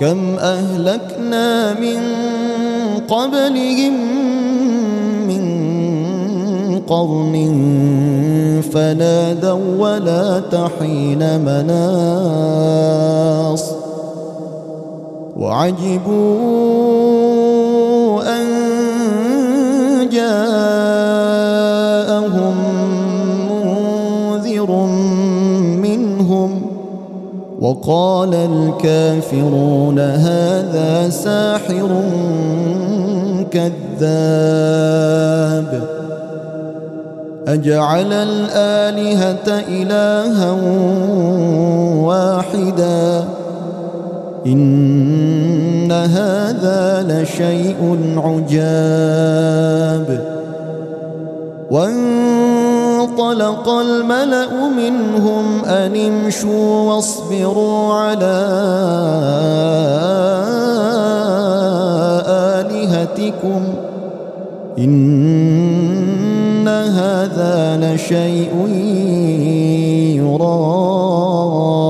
كم أهلكنا من قبلهم من قرن فنادوا ولا تحين مناص وعجبوا وقال الكافرون هذا ساحر كذاب. أجعل الآلهة إلها واحدا. إن هذا لشيء عجاب. وانطلق الملأ منهم أن امشوا واصبروا على آلهتكم. إن هذا لشيء يراد.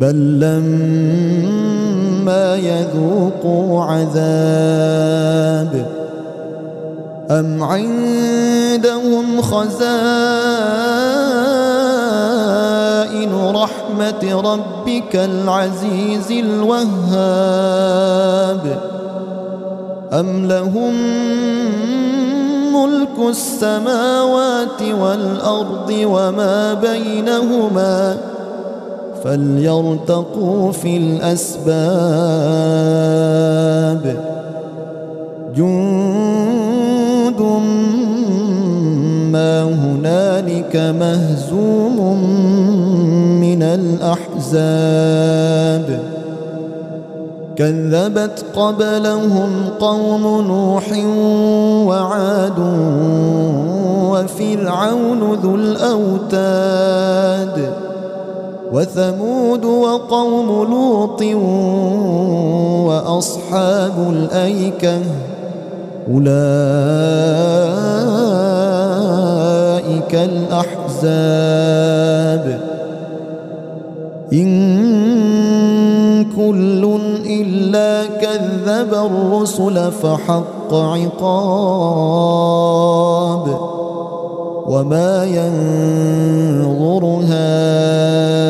بل لما يذوقوا عذاب أم عندهم خزائن رحمة ربك العزيز الوهاب أم لهم ملك السماوات والأرض وما بينهما فليرتقوا في الأسباب. جند ما هنالك مهزوم من الأحزاب. كذبت قبلهم قوم نوح وعاد وفرعون ذو الأوتاد. وثمود وقوم لوط وأصحاب الأيكة أولئك الأحزاب. إن كل إلا كذب الرسل فحق عقاب. وما ينظر هؤلاء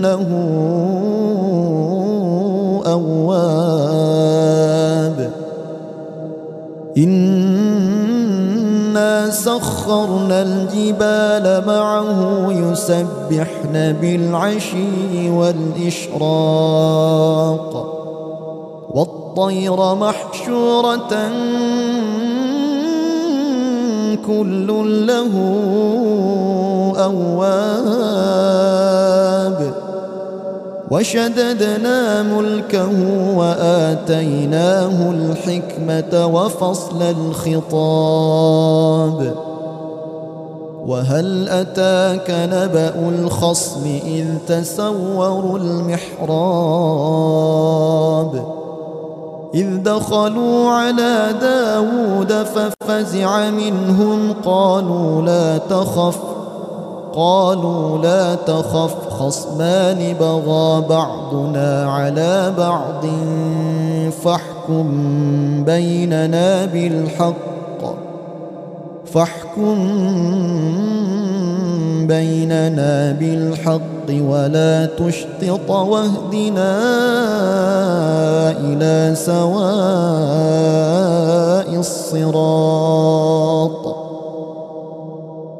إنه أواب. إنا سخرنا الجبال معه يسبحن بالعشي والإشراق. والطير محشورة كل له أواب. وشددنا ملكه وآتيناه الحكمة وفصل الخطاب. وهل أتاك نبأ الخصم إذ تسوروا المحراب؟ إذ دخلوا على داود ففزع منهم قالوا لا تخف. قالوا لا تخف خصمان بغى بعضنا على بعض فاحكم بيننا بالحق فاحكم بيننا بالحق ولا تشطط واهدنا إلى سواء الصراط.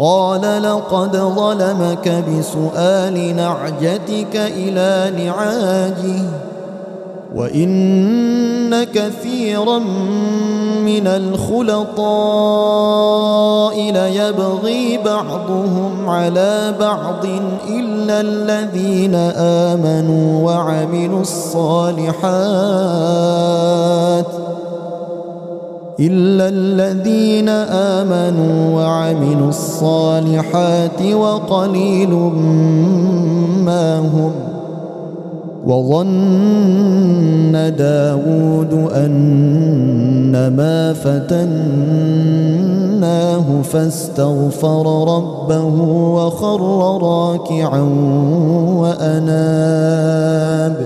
قال لقد ظلمك بسؤال نعجتك إلى نعاجه وإن كثيرا من الخلطاء ليبغي بعضهم على بعض إلا الذين آمنوا وعملوا الصالحات. إلا الذين آمنوا وعملوا الصالحات وقليل ما هم وظن داود أن ما فتناه فاستغفر ربه وخر راكعا وأناب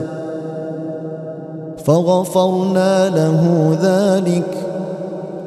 فغفرنا له ذلك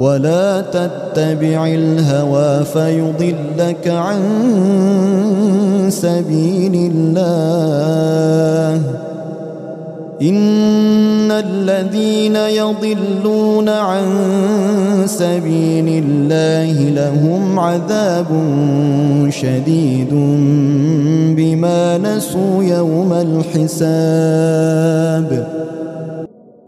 ولا تتبع الهوى فيضلك عن سبيل الله. إن الذين يضلون عن سبيل الله لهم عذاب شديد بما نسوا يوم الحساب.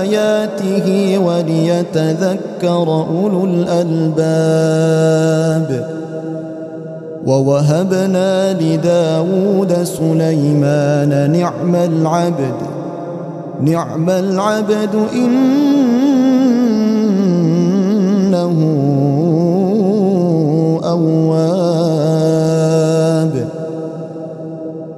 آياته وليتذكر أولو الألباب. ووهبنا لداود سليمان نعم العبد نعم العبد إنه أواب.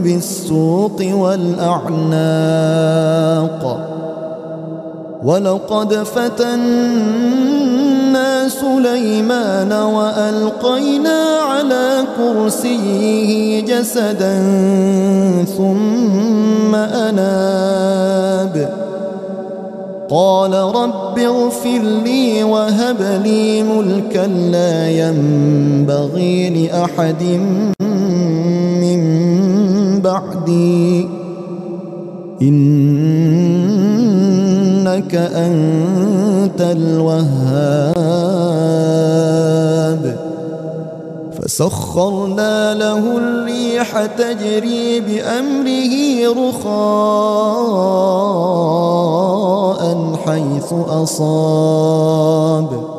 بالسوق والأعناق. ولقد فتنا سليمان وألقينا على كرسيه جسدا ثم أناب. قال رب اغفر لي وهب لي ملكا لا ينبغي لأحد بعدي. إنك أنت الوهاب. فسخرنا له الريح تجري بأمره رخاء حيث أصاب.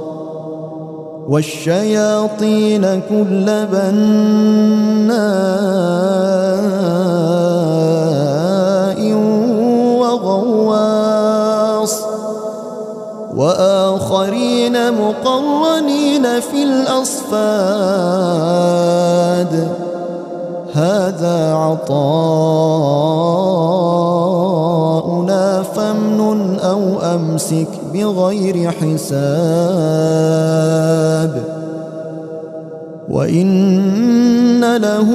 والشياطين كل بناء وغواص. وآخرين مقرنين في الأصفاد. هذا عطاؤنا أو أمسك بغير حساب. وإن له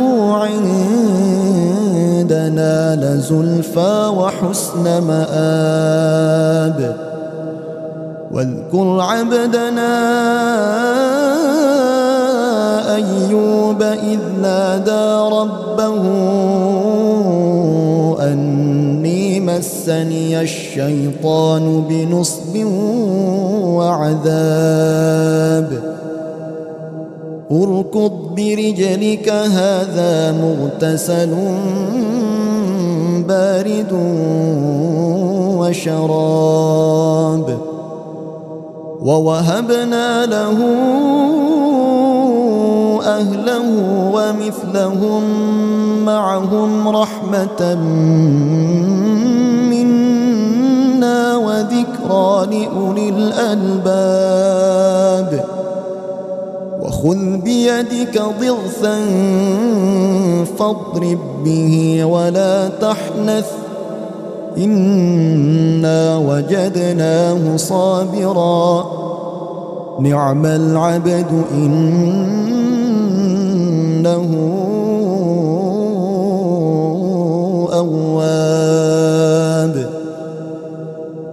عندنا لزلفى وحسن مآب. واذكر عبدنا أيوب إذ نادى ربه أني مسني الشيطان بنصب وعذاب. اركض برجلك هذا مغتسل بارد وشراب. ووهبنا له أهله ومثلهم معهم رحمة وذكرى لأولي الألباب وخذ بيدك ضغثا فاضرب به ولا تحنث. إنا وجدناه صابرا. نعم العبد إنه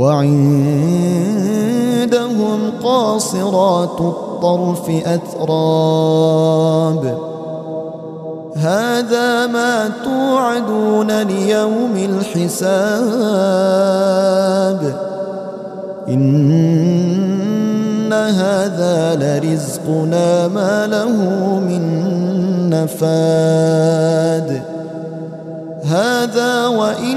وعندهم قاصرات الطرف أتراب. هذا ما توعدون ليوم الحساب. إن هذا لرزقنا ما له من نفاد. هذا وإن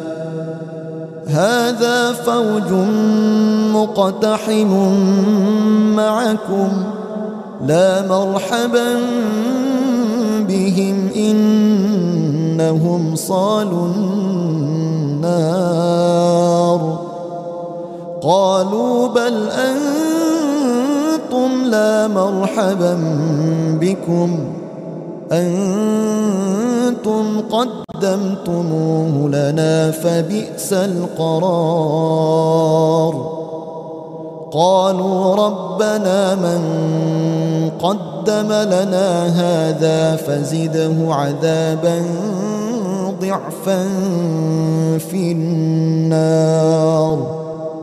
هذا فوج مقتحم معكم لا مرحبا بهم إنهم صالوا النار. قالوا بل أنتم لا مرحبا بكم. أنتم قدمتموه لنا فبئس القرار. قالوا ربنا من قدم لنا هذا فزده عذابا ضعفا في النار.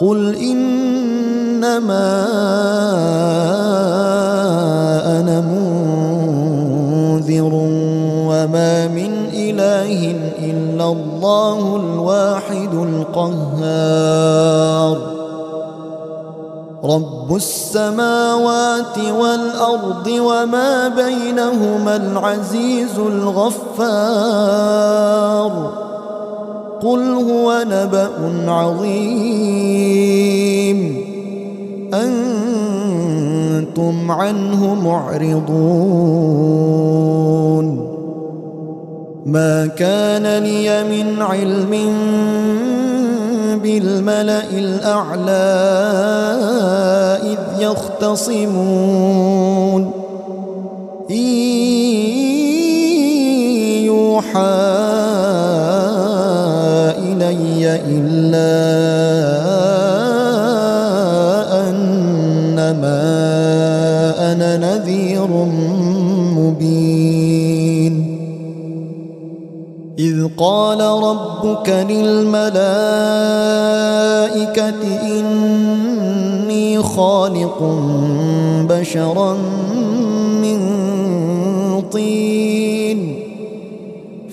قل إنما أنا منذر وما من إله إلا الله الواحد القهار. رب السماوات والأرض وما بينهما العزيز الغفار. قل هو نبأ عظيم. أنتم عنه معرضون. ما كان لي من علم بالملأ الأعلى إذ يختصمون. إن يوحى إلا أنما أنا نذير مبين. إذ قال ربك للملائكة إني خالق بشرا من طين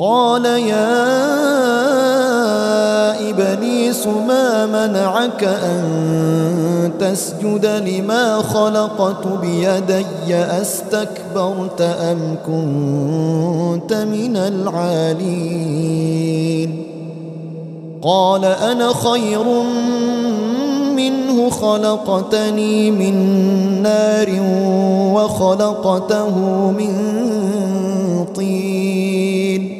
قال يا إبليس ما منعك أن تسجد لما خلقت بيدي؟ أستكبرت أم كنت من العالين؟ قال أنا خير منه خلقتني من نار وخلقته من طين.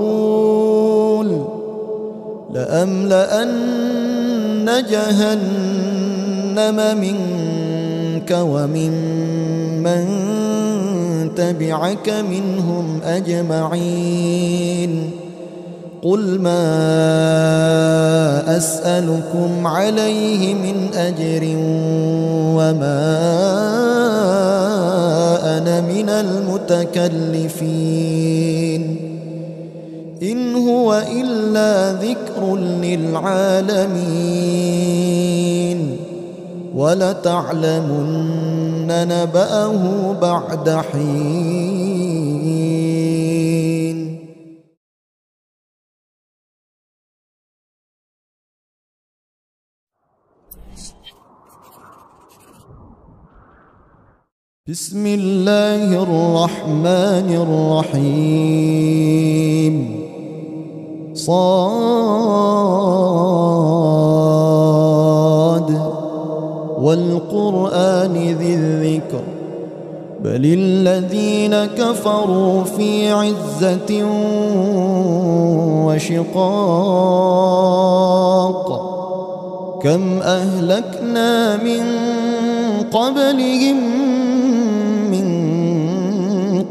لأملأن جهنم منك ومن من تبعك منهم أجمعين. قل ما أسألكم عليه من أجر وما أنا من المتكلفين. إن هو إلا ذكر للعالمين. ولتعلمن نبأه بعد حين. بسم الله الرحمن الرحيم. صاد والقرآن ذي الذكر. بل الذين كفروا في عزة وشقاق. كم أهلكنا من قبلهم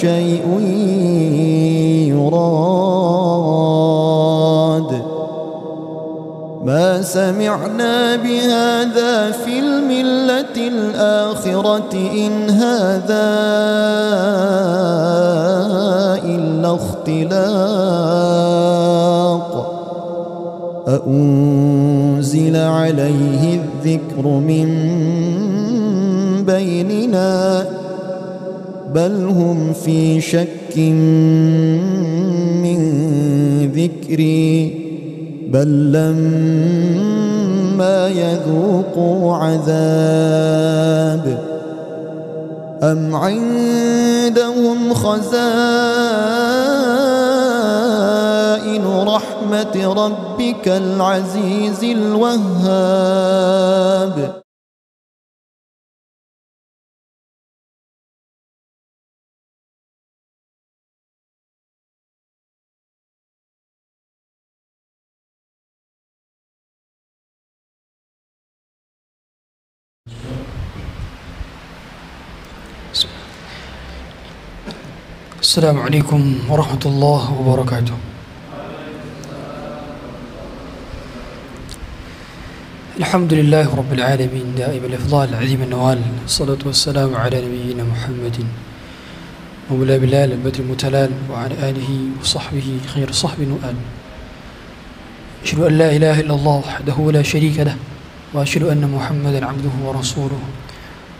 لشيء يراد. ما سمعنا بهذا في الملة الآخرة إن هذا إلا اختلاق. أأنزل عليه الذكر من بيننا. بل هم في شك من ذكري بل لما يذوقوا عذاب أم عندهم خزائن رحمة ربك العزيز الوهاب السلام عليكم ورحمة الله وبركاته. الحمد لله رب العالمين. دائم الإفضال عظيم النوال. الصلاة والسلام على نبينا محمد مولى بلال البدر المتلال وعلى آله وصحبه خير صحب وآل. أشهد أن لا إله إلا الله وحده لا شريك له وأشهد أن محمدا عبده ورسوله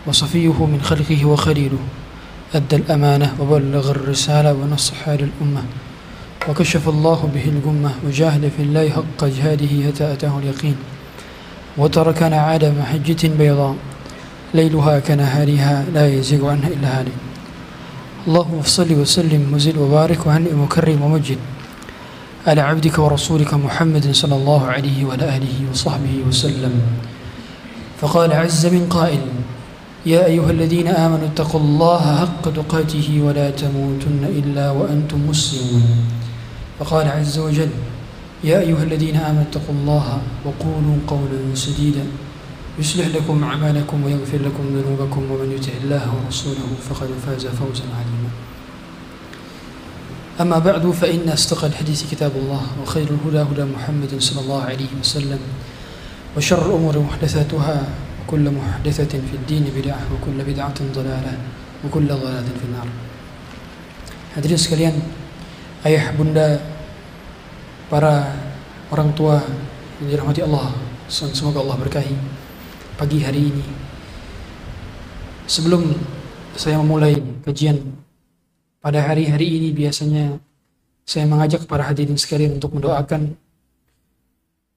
وصفيه من خلقه وخليله. أدى الأمانة وبلغ الرسالة ونصح للأمة وكشف الله به الغمة وجاهد في الله حق جهاده حتى أتاه اليقين. وتركنا على محجة بيضاء. ليلها كنهارها لا يزيغ عنها إلا هالك. اللهم صل وسلم وزد وبارك وهنئ وكرم ومجد على عبدك ورسولك محمد صلى الله عليه وعلى آله وصحبه وسلم. فقال عز من قائل يا أيها الذين آمنوا اتقوا الله حق تقاته ولا تموتن إلا وأنتم مسلمون. فقال عز وجل يا أيها الذين آمنوا اتقوا الله وقولوا قولا سديدا يصلح لكم أعمالكم ويغفر لكم ذنوبكم ومن يطع الله ورسوله فقد فاز فوزا عظيما. أما بعد فإن أصدق الحديث كتاب الله وخير الهدى هدى محمد صلى الله عليه وسلم وشر الأمور محدثاتها وكل محدثة في الدين بدعة وكل بدعة ضلالة وكل ضلالة في النار Hadirin sekalian, ayah, bunda, para orang tua yang dirahmati Allah, semoga Allah berkahi pagi hari ini. Sebelum saya memulai kajian pada hari-hari ini biasanya saya mengajak para hadirin sekalian untuk mendoakan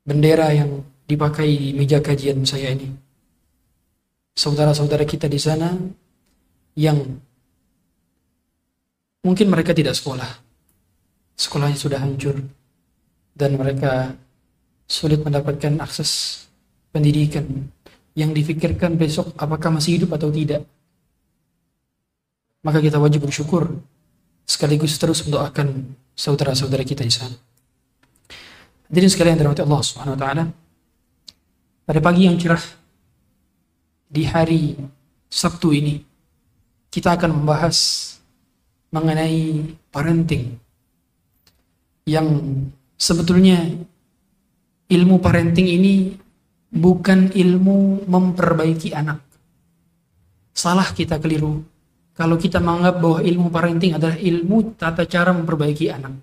bendera yang dipakai di meja kajian saya ini. Saudara-saudara kita di sana yang mungkin mereka tidak sekolah. Sekolahnya sudah hancur dan mereka sulit mendapatkan akses pendidikan yang difikirkan besok apakah masih hidup atau tidak. Maka kita wajib bersyukur sekaligus terus mendoakan saudara-saudara kita di sana. Jadi sekalian dirahmati Allah Subhanahu wa taala. Pada pagi yang cerah di hari Sabtu ini kita akan membahas mengenai parenting yang sebetulnya ilmu parenting ini bukan ilmu memperbaiki anak. Salah kita keliru kalau kita menganggap bahwa ilmu parenting adalah ilmu tata cara memperbaiki anak.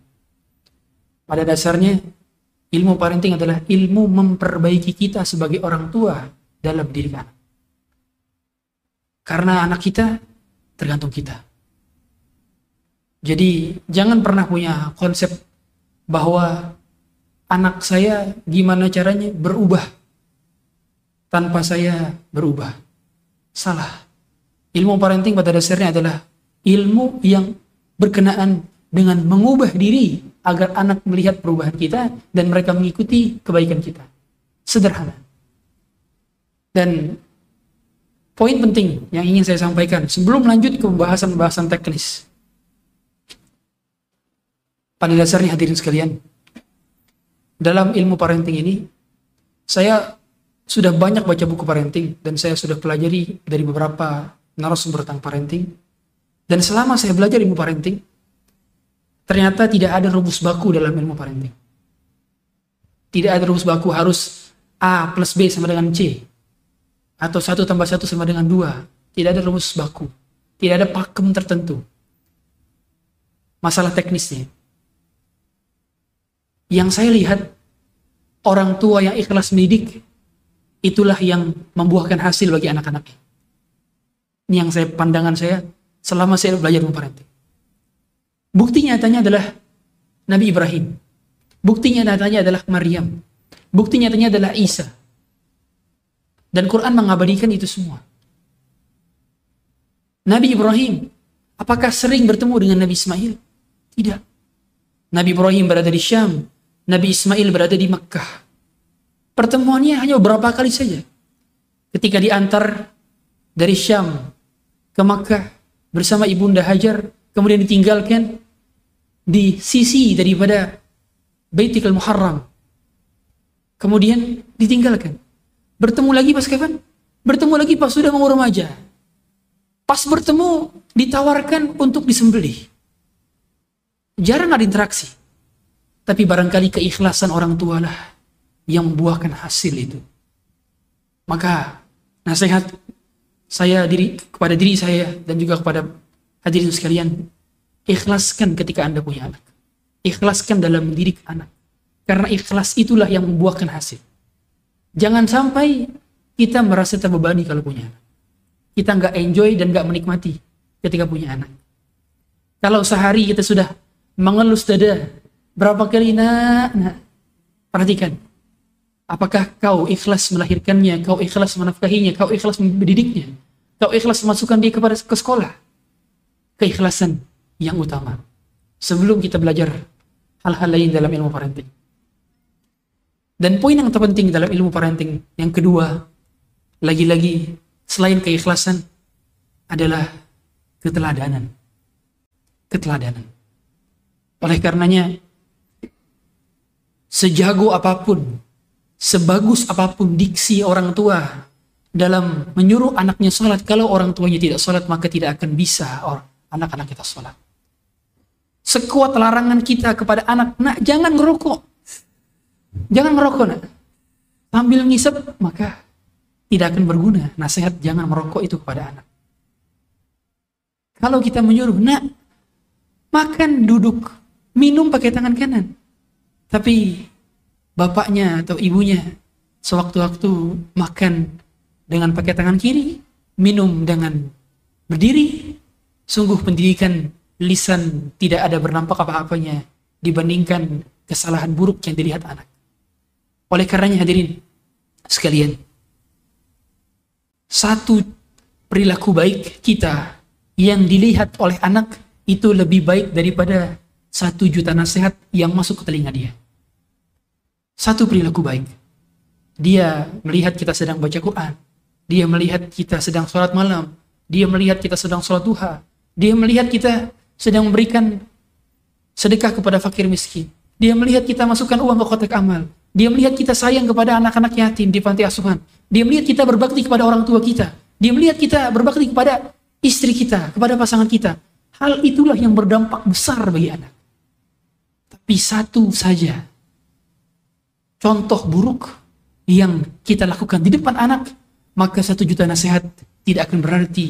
Pada dasarnya ilmu parenting adalah ilmu memperbaiki kita sebagai orang tua dalam diri anak. Karena anak kita tergantung kita. Jadi jangan pernah punya konsep bahwa anak saya gimana caranya berubah tanpa saya berubah. Salah. Ilmu parenting pada dasarnya adalah ilmu yang berkenaan dengan mengubah diri agar anak melihat perubahan kita dan mereka mengikuti kebaikan kita. Sederhana. Dan poin penting yang ingin saya sampaikan sebelum lanjut ke pembahasan-pembahasan teknis. Pada dasarnya hadirin sekalian, dalam ilmu parenting ini, saya sudah banyak baca buku parenting dan saya sudah pelajari dari beberapa narasumber tentang parenting. Dan selama saya belajar ilmu parenting, ternyata tidak ada rumus baku dalam ilmu parenting. Tidak ada rumus baku harus A plus B sama dengan C atau satu tambah satu sama dengan dua. Tidak ada rumus baku. Tidak ada pakem tertentu. Masalah teknisnya. Yang saya lihat, orang tua yang ikhlas mendidik, itulah yang membuahkan hasil bagi anak-anaknya. Ini yang saya pandangan saya selama saya belajar parenting. Bukti nyatanya adalah Nabi Ibrahim. Bukti nyatanya adalah Maryam. Bukti nyatanya adalah Isa. Dan Quran mengabadikan itu semua. Nabi Ibrahim, apakah sering bertemu dengan Nabi Ismail? Tidak. Nabi Ibrahim berada di Syam, Nabi Ismail berada di Mekkah. Pertemuannya hanya beberapa kali saja. Ketika diantar dari Syam ke Mekkah bersama Ibunda Hajar, kemudian ditinggalkan di sisi daripada Baitul Muharram. Kemudian ditinggalkan. Bertemu lagi pas kapan? Bertemu lagi pas sudah mau remaja. Pas bertemu ditawarkan untuk disembelih. Jarang ada interaksi. Tapi barangkali keikhlasan orang tua lah yang membuahkan hasil itu. Maka nasihat saya diri kepada diri saya dan juga kepada hadirin sekalian, ikhlaskan ketika Anda punya anak. Ikhlaskan dalam mendidik anak. Karena ikhlas itulah yang membuahkan hasil. Jangan sampai kita merasa terbebani kalau punya anak. Kita nggak enjoy dan nggak menikmati ketika punya anak. Kalau sehari kita sudah mengelus dada berapa kali nak, nak. perhatikan. Apakah kau ikhlas melahirkannya, kau ikhlas menafkahinya, kau ikhlas mendidiknya, kau ikhlas memasukkan dia kepada ke sekolah. Keikhlasan yang utama. Sebelum kita belajar hal-hal lain dalam ilmu parenting. Dan poin yang terpenting dalam ilmu parenting yang kedua, lagi-lagi selain keikhlasan adalah keteladanan. Keteladanan. Oleh karenanya, sejago apa pun, sebagus apa pun diksi orang tua dalam menyuruh anaknya sholat, kalau orang tuanya tidak sholat, maka tidak akan bisa anak-anak kita sholat. Sekuat larangan kita kepada anak, nak jangan ngerokok. Jangan merokok nak. Sambil ngisep maka tidak akan berguna. Nasihat jangan merokok itu kepada anak. Kalau kita menyuruh, nak, makan, duduk, minum pakai tangan kanan. Tapi bapaknya atau ibunya sewaktu-waktu makan dengan pakai tangan kiri, minum dengan berdiri, sungguh pendidikan lisan tidak ada bernampak apa-apanya dibandingkan kesalahan buruk yang dilihat anak. Oleh karenanya hadirin sekalian, satu perilaku baik kita yang dilihat oleh anak itu lebih baik daripada satu juta nasihat yang masuk ke telinga dia. Satu perilaku baik. Dia melihat kita sedang baca Quran. Dia melihat kita sedang sholat malam. Dia melihat kita sedang sholat duha. Dia melihat kita sedang memberikan sedekah kepada fakir miskin. Dia melihat kita masukkan uang ke kotak amal. Dia melihat kita sayang kepada anak-anak yatim di panti asuhan. Dia melihat kita berbakti kepada orang tua kita. Dia melihat kita berbakti kepada istri kita, kepada pasangan kita. Hal itulah yang berdampak besar bagi anak. Tapi satu saja contoh buruk yang kita lakukan di depan anak, maka satu juta nasihat tidak akan berarti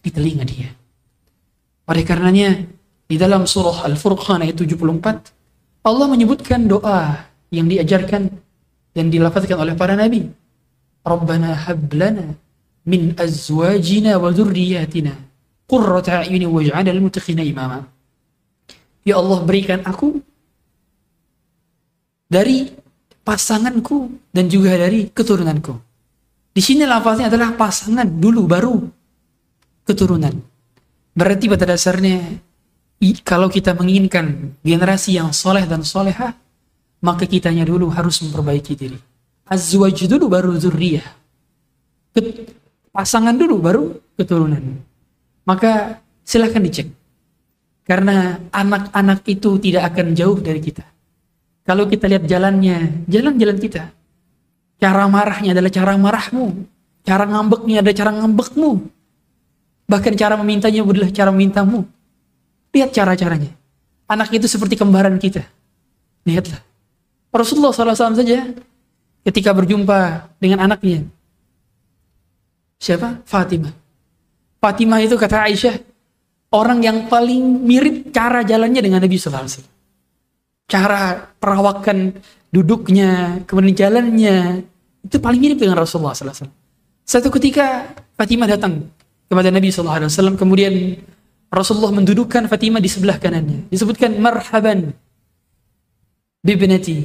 di telinga dia. Oleh karenanya, di dalam surah Al-Furqan ayat 74, Allah menyebutkan doa yang diajarkan dan dilafazkan oleh para nabi. Rabbana hablana min azwajina wa dzurriyyatina qurrata a'yuni waj'alna lil imama. Ya Allah berikan aku dari pasanganku dan juga dari keturunanku. Di sini lafaznya adalah pasangan dulu baru keturunan. Berarti pada dasarnya kalau kita menginginkan generasi yang soleh dan soleha, maka kitanya dulu harus memperbaiki diri. Azwaj dulu baru zurriyah pasangan dulu baru keturunan. Maka silahkan dicek. Karena anak-anak itu tidak akan jauh dari kita. Kalau kita lihat jalannya, jalan-jalan kita. Cara marahnya adalah cara marahmu. Cara ngambeknya adalah cara ngambekmu. Bahkan cara memintanya adalah cara memintamu. Lihat cara-caranya. Anak itu seperti kembaran kita. Lihatlah. Rasulullah SAW saja ketika berjumpa dengan anaknya, Siapa? Fatimah. Fatimah itu kata Aisyah, orang yang paling mirip cara jalannya dengan Nabi Wasallam. Cara perawakan duduknya, kemudian jalannya, itu paling mirip dengan Rasulullah Wasallam. Satu ketika Fatimah datang kepada Nabi Wasallam, kemudian Rasulullah mendudukkan Fatimah di sebelah kanannya. Disebutkan marhaban bibnati.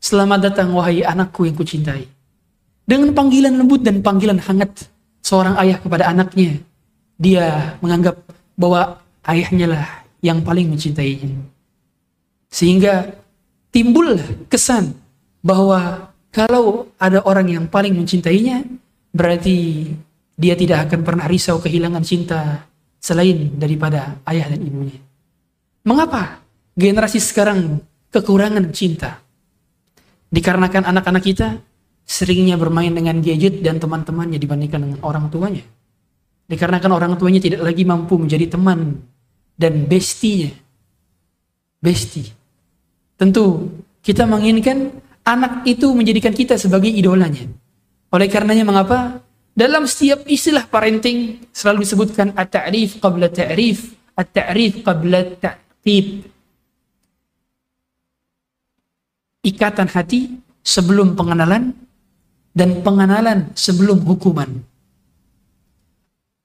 Selamat datang wahai anakku yang kucintai. Dengan panggilan lembut dan panggilan hangat seorang ayah kepada anaknya, dia menganggap bahwa ayahnya lah yang paling mencintainya. Sehingga timbul kesan bahwa kalau ada orang yang paling mencintainya, berarti dia tidak akan pernah risau kehilangan cinta selain daripada ayah dan ibunya. Mengapa generasi sekarang kekurangan cinta? Dikarenakan anak-anak kita seringnya bermain dengan gadget dan teman-temannya dibandingkan dengan orang tuanya. Dikarenakan orang tuanya tidak lagi mampu menjadi teman dan bestinya. Besti. Tentu kita menginginkan anak itu menjadikan kita sebagai idolanya. Oleh karenanya mengapa? Dalam setiap istilah parenting selalu disebutkan at-ta'rif qabla ta'rif, at-ta'rif qabla ta'tib. Ikatan hati sebelum pengenalan dan pengenalan sebelum hukuman.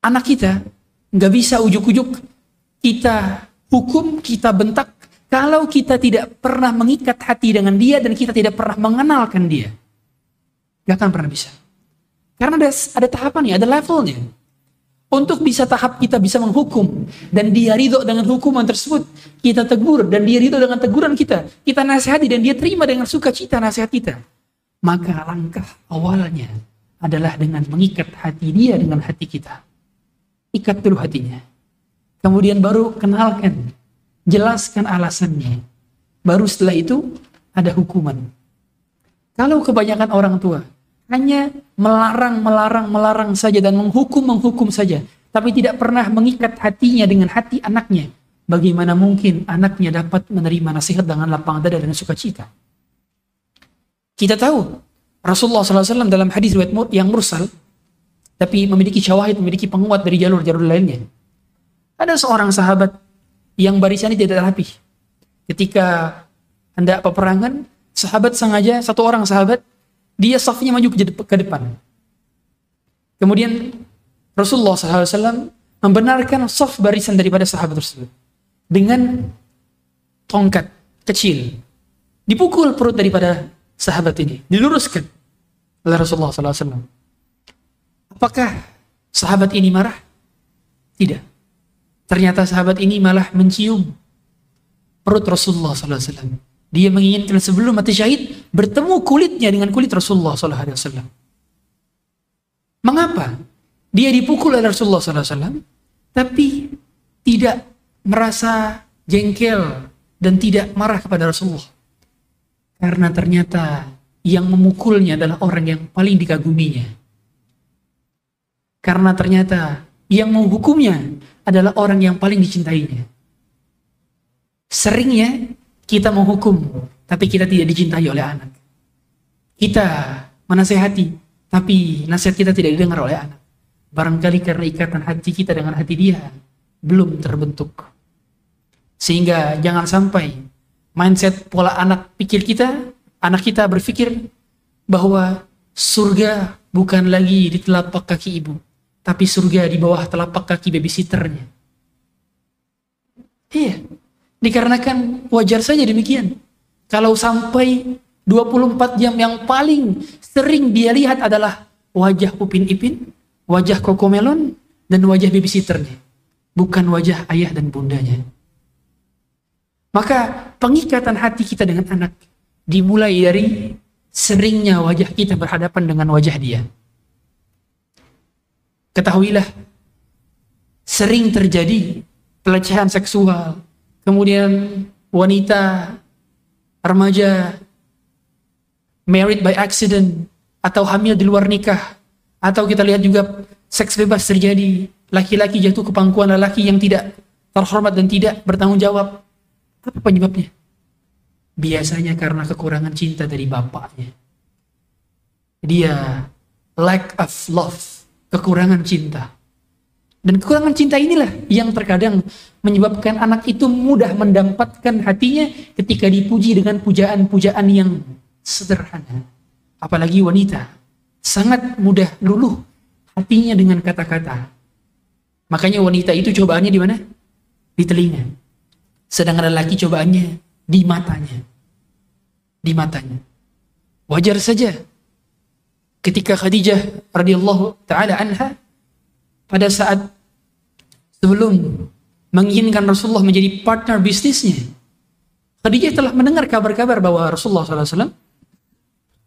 Anak kita nggak bisa ujuk-ujuk kita hukum, kita bentak kalau kita tidak pernah mengikat hati dengan dia dan kita tidak pernah mengenalkan dia. Gak akan pernah bisa. Karena ada, ada tahapannya, ada levelnya. Untuk bisa tahap kita bisa menghukum dan dia ridho dengan hukuman tersebut, kita tegur dan dia ridho dengan teguran kita. Kita nasihati dan dia terima dengan sukacita nasihat kita maka langkah awalnya adalah dengan mengikat hati dia dengan hati kita. Ikat dulu hatinya. Kemudian baru kenalkan, jelaskan alasannya. Baru setelah itu ada hukuman. Kalau kebanyakan orang tua hanya melarang, melarang, melarang saja dan menghukum, menghukum saja, tapi tidak pernah mengikat hatinya dengan hati anaknya, bagaimana mungkin anaknya dapat menerima nasihat dengan lapang dada dan sukacita? Kita tahu Rasulullah SAW dalam hadis riwayat yang mursal tapi memiliki syawahid, memiliki penguat dari jalur-jalur lainnya. Ada seorang sahabat yang barisannya tidak rapi. Ketika hendak peperangan, sahabat sengaja, satu orang sahabat, dia safnya maju ke depan. Kemudian Rasulullah SAW membenarkan saf barisan daripada sahabat tersebut dengan tongkat kecil. Dipukul perut daripada sahabat ini, diluruskan oleh Rasulullah SAW. Apakah sahabat ini marah? Tidak. Ternyata sahabat ini malah mencium perut Rasulullah SAW. Dia menginginkan sebelum mati syahid bertemu kulitnya dengan kulit Rasulullah SAW. Mengapa? Dia dipukul oleh Rasulullah SAW, tapi tidak merasa jengkel dan tidak marah kepada Rasulullah. Karena ternyata yang memukulnya adalah orang yang paling dikaguminya. Karena ternyata yang menghukumnya adalah orang yang paling dicintainya. Seringnya kita menghukum, tapi kita tidak dicintai oleh anak. Kita menasehati, tapi nasihat kita tidak didengar oleh anak. Barangkali karena ikatan hati kita dengan hati dia belum terbentuk. Sehingga jangan sampai mindset pola anak pikir kita, anak kita berpikir bahwa surga bukan lagi di telapak kaki ibu, tapi surga di bawah telapak kaki babysitternya. Iya, dikarenakan wajar saja demikian. Kalau sampai 24 jam yang paling sering dia lihat adalah wajah Upin Ipin, wajah Kokomelon, dan wajah babysitternya. Bukan wajah ayah dan bundanya. Maka pengikatan hati kita dengan anak dimulai dari seringnya wajah kita berhadapan dengan wajah dia. Ketahuilah, sering terjadi pelecehan seksual, kemudian wanita, remaja married by accident atau hamil di luar nikah atau kita lihat juga seks bebas terjadi laki-laki jatuh ke pangkuan lelaki yang tidak terhormat dan tidak bertanggung jawab apa penyebabnya? Biasanya karena kekurangan cinta dari bapaknya. Dia lack of love kekurangan cinta. Dan kekurangan cinta inilah yang terkadang menyebabkan anak itu mudah mendapatkan hatinya ketika dipuji dengan pujaan-pujaan yang sederhana. Apalagi wanita. Sangat mudah luluh hatinya dengan kata-kata. Makanya wanita itu cobaannya di mana? Di telinga. Sedangkan lelaki cobaannya di matanya. Di matanya. Wajar saja ketika Khadijah radhiyallahu taala anha pada saat sebelum menginginkan Rasulullah menjadi partner bisnisnya, Khadijah telah mendengar kabar-kabar bahwa Rasulullah SAW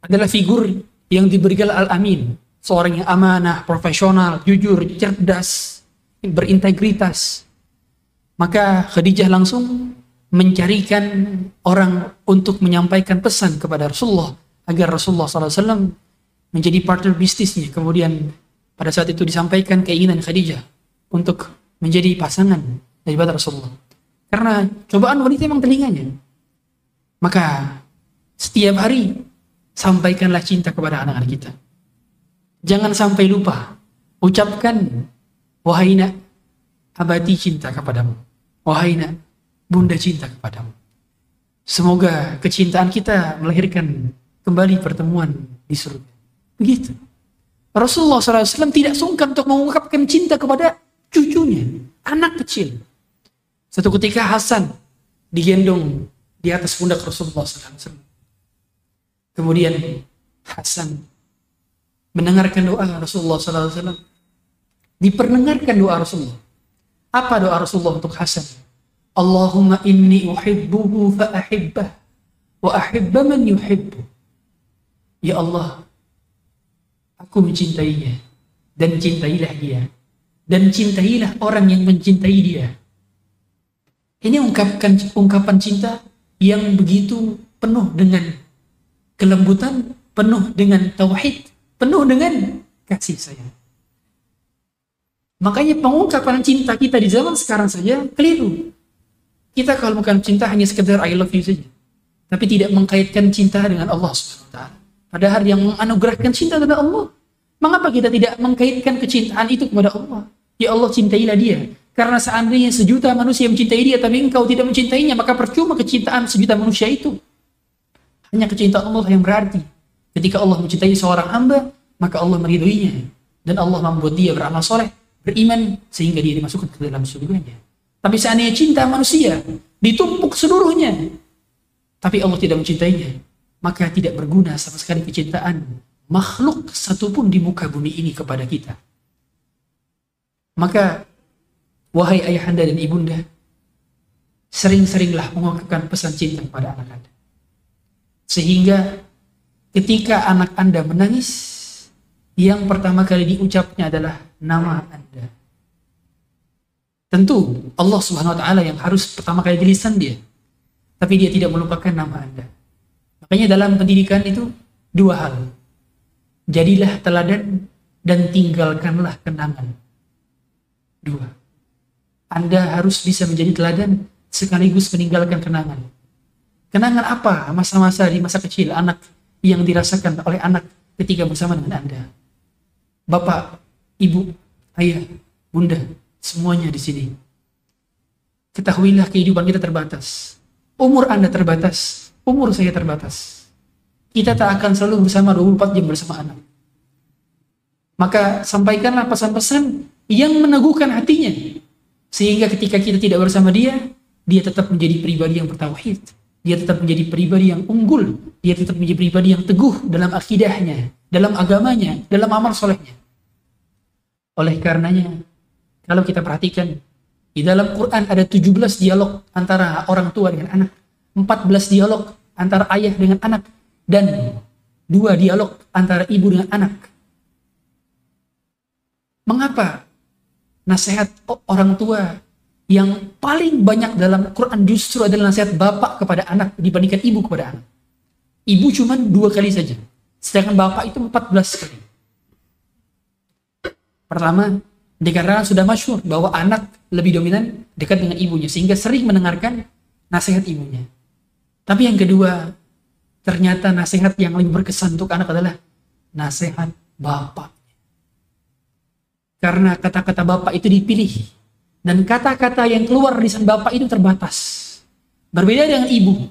adalah figur yang diberikan al-amin. Seorang yang amanah, profesional, jujur, cerdas, berintegritas. Maka Khadijah langsung mencarikan orang untuk menyampaikan pesan kepada Rasulullah agar Rasulullah SAW menjadi partner bisnisnya. Kemudian pada saat itu disampaikan keinginan Khadijah untuk menjadi pasangan daripada Rasulullah. Karena cobaan wanita memang telinganya. Maka setiap hari sampaikanlah cinta kepada anak-anak kita. Jangan sampai lupa. Ucapkan, wahai nak, abadi cinta kepadamu. Wahai nak, bunda cinta kepadamu. Semoga kecintaan kita melahirkan kembali pertemuan di surga. Begitu. Rasulullah SAW tidak sungkan untuk mengungkapkan cinta kepada cucunya, anak kecil. Satu ketika Hasan digendong di atas pundak Rasulullah SAW. Kemudian Hasan mendengarkan doa Rasulullah SAW. Diperdengarkan doa Rasulullah. Apa doa Rasulullah untuk Hasan? Allahumma inni uhibbuhu fa ahibbah wa ahibba man yuhibbu. Ya Allah, aku mencintainya dan cintailah dia dan cintailah orang yang mencintai dia. Ini ungkapkan ungkapan cinta yang begitu penuh dengan kelembutan, penuh dengan tauhid, penuh dengan kasih sayang. Makanya pengungkapan cinta kita di zaman sekarang saja keliru. Kita kalau bukan cinta hanya sekedar I love you saja. Tapi tidak mengkaitkan cinta dengan Allah SWT. Padahal yang menganugerahkan cinta adalah Allah. Mengapa kita tidak mengkaitkan kecintaan itu kepada Allah? Ya Allah cintailah dia. Karena seandainya sejuta manusia mencintai dia, tapi engkau tidak mencintainya, maka percuma kecintaan sejuta manusia itu. Hanya kecintaan Allah yang berarti. Ketika Allah mencintai seorang hamba, maka Allah meridhoinya. Dan Allah membuat dia beramal soleh, beriman, sehingga dia dimasukkan ke dalam surganya. Tapi seandainya cinta manusia, ditumpuk seluruhnya, tapi Allah tidak mencintainya, maka tidak berguna sama sekali kecintaan makhluk satupun di muka bumi ini kepada kita. Maka, wahai ayahanda dan ibunda, sering-seringlah mengungkapkan pesan cinta kepada anak anda. Sehingga ketika anak anda menangis, yang pertama kali diucapnya adalah nama anda. Tentu Allah subhanahu wa ta'ala yang harus pertama kali di dia. Tapi dia tidak melupakan nama anda. Makanya dalam pendidikan itu dua hal. Jadilah teladan dan tinggalkanlah kenangan. Dua. Anda harus bisa menjadi teladan sekaligus meninggalkan kenangan. Kenangan apa masa-masa di masa kecil anak yang dirasakan oleh anak ketika bersama dengan Anda? Bapak, ibu, ayah, bunda, semuanya di sini. Ketahuilah kehidupan kita terbatas. Umur Anda terbatas, umur saya terbatas. Kita tak akan selalu bersama 24 jam bersama anak. Maka sampaikanlah pesan-pesan yang meneguhkan hatinya. Sehingga ketika kita tidak bersama dia, dia tetap menjadi pribadi yang bertauhid. Dia tetap menjadi pribadi yang unggul. Dia tetap menjadi pribadi yang teguh dalam akidahnya, dalam agamanya, dalam amal solehnya. Oleh karenanya, kalau kita perhatikan, di dalam Quran ada 17 dialog antara orang tua dengan anak. 14 dialog antara ayah dengan anak. Dan dua dialog antara ibu dengan anak. Mengapa nasihat orang tua yang paling banyak dalam Quran justru adalah nasihat bapak kepada anak dibandingkan ibu kepada anak. Ibu cuma dua kali saja. Sedangkan bapak itu 14 kali. Pertama, dikarenakan sudah masyur bahwa anak lebih dominan dekat dengan ibunya sehingga sering mendengarkan nasihat ibunya. Tapi yang kedua, ternyata nasihat yang lebih berkesan untuk anak adalah nasihat bapak. Karena kata-kata Bapak itu dipilih. Dan kata-kata yang keluar di lisan Bapak itu terbatas. Berbeda dengan ibu.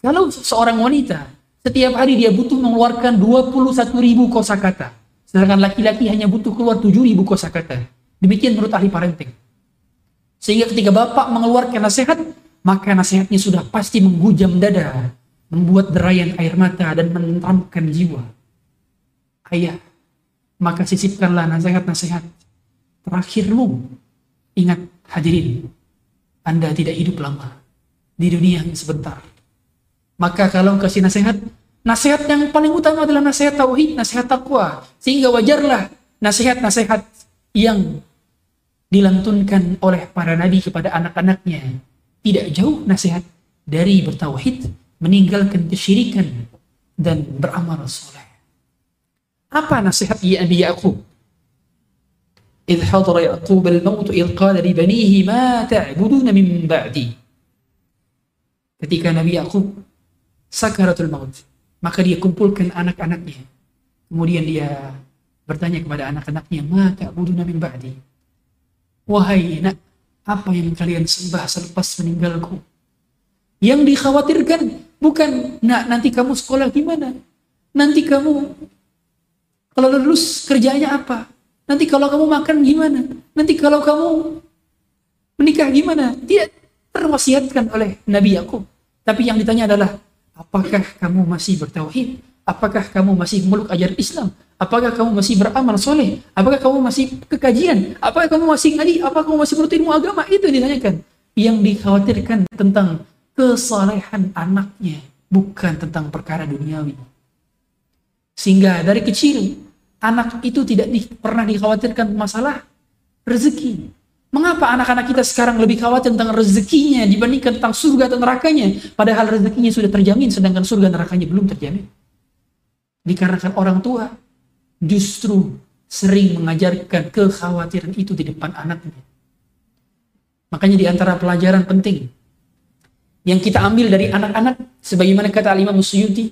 Kalau seorang wanita, setiap hari dia butuh mengeluarkan 21 ribu kosakata. Sedangkan laki-laki hanya butuh keluar 7 ribu kosakata. Demikian menurut ahli parenting. Sehingga ketika Bapak mengeluarkan nasihat, maka nasihatnya sudah pasti menghujam dada, membuat derayan air mata dan menenteramkan jiwa. Ayah, maka sisipkanlah nasihat-nasihat terakhirmu. Ingat hadirin, Anda tidak hidup lama di dunia yang sebentar. Maka kalau kasih nasihat, nasihat yang paling utama adalah nasihat tauhid, nasihat takwa. Sehingga wajarlah nasihat-nasihat yang dilantunkan oleh para nabi kepada anak-anaknya. Tidak jauh nasihat dari bertauhid, meninggalkan kesyirikan, dan beramal soleh. Apa nasihat Nabi Ya'qub? إذ حضر يعقوب الموت إذ قال لبنيه ما تعبدون من بعدي ketika Nabi Yakub sakaratul maut maka dia kumpulkan anak-anaknya kemudian dia bertanya kepada anak-anaknya ma ta'buduna min ba'di wahai nak apa yang kalian sembah selepas meninggalku yang dikhawatirkan bukan nak nanti kamu sekolah gimana nanti kamu kalau lulus kerjanya apa Nanti kalau kamu makan gimana? Nanti kalau kamu menikah gimana? Tidak terwasiatkan oleh Nabi Yakub. Tapi yang ditanya adalah, apakah kamu masih bertauhid? Apakah kamu masih meluk ajar Islam? Apakah kamu masih beramal soleh? Apakah kamu masih kekajian? Apakah kamu masih ngaji? Apakah kamu masih menurut ilmu agama? Itu ditanyakan. Yang dikhawatirkan tentang kesalehan anaknya, bukan tentang perkara duniawi. Sehingga dari kecil anak itu tidak di, pernah dikhawatirkan masalah rezeki. Mengapa anak-anak kita sekarang lebih khawatir tentang rezekinya dibandingkan tentang surga atau nerakanya? Padahal rezekinya sudah terjamin, sedangkan surga nerakanya belum terjamin. Dikarenakan orang tua justru sering mengajarkan kekhawatiran itu di depan anaknya. Makanya di antara pelajaran penting yang kita ambil dari anak-anak, sebagaimana kata Alimah Musyuti,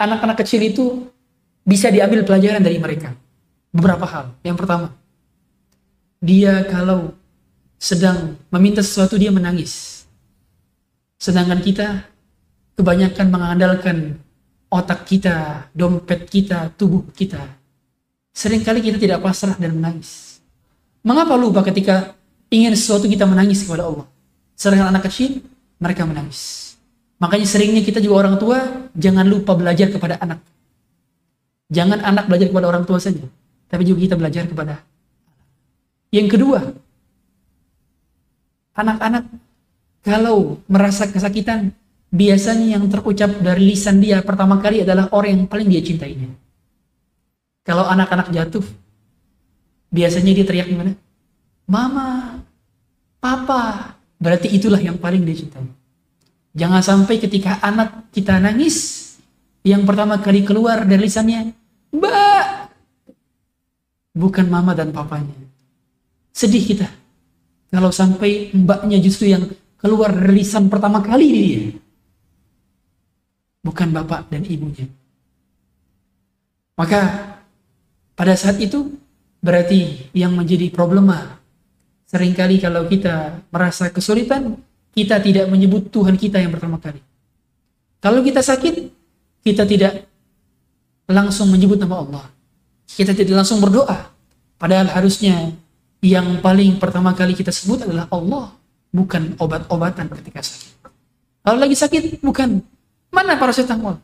anak-anak kecil itu bisa diambil pelajaran dari mereka. beberapa hal. Yang pertama, dia kalau sedang meminta sesuatu dia menangis. Sedangkan kita kebanyakan mengandalkan otak kita, dompet kita, tubuh kita. Seringkali kita tidak pasrah dan menangis. Mengapa lupa ketika ingin sesuatu kita menangis kepada Allah? Sedangkan anak kecil, mereka menangis. Makanya seringnya kita juga orang tua, jangan lupa belajar kepada anak. Jangan anak belajar kepada orang tua saja, tapi juga kita belajar kepada yang kedua, anak-anak kalau merasa kesakitan, biasanya yang terucap dari lisan dia pertama kali adalah orang yang paling dia cintainya. Kalau anak-anak jatuh, biasanya dia teriak gimana? Mama, papa, berarti itulah yang paling dia cintai. Jangan sampai ketika anak kita nangis, yang pertama kali keluar dari lisannya, Mbak, bukan mama dan papanya Sedih kita. Kalau sampai mbaknya justru yang keluar lisan pertama kali dia. Bukan bapak dan ibunya. Maka pada saat itu berarti yang menjadi problema sering kali kalau kita merasa kesulitan kita tidak menyebut Tuhan kita yang pertama kali. Kalau kita sakit, kita tidak langsung menyebut nama Allah. Kita tidak langsung berdoa. Padahal harusnya yang paling pertama kali kita sebut adalah Allah, bukan obat-obatan ketika sakit. Kalau lagi sakit, bukan. Mana paracetamol?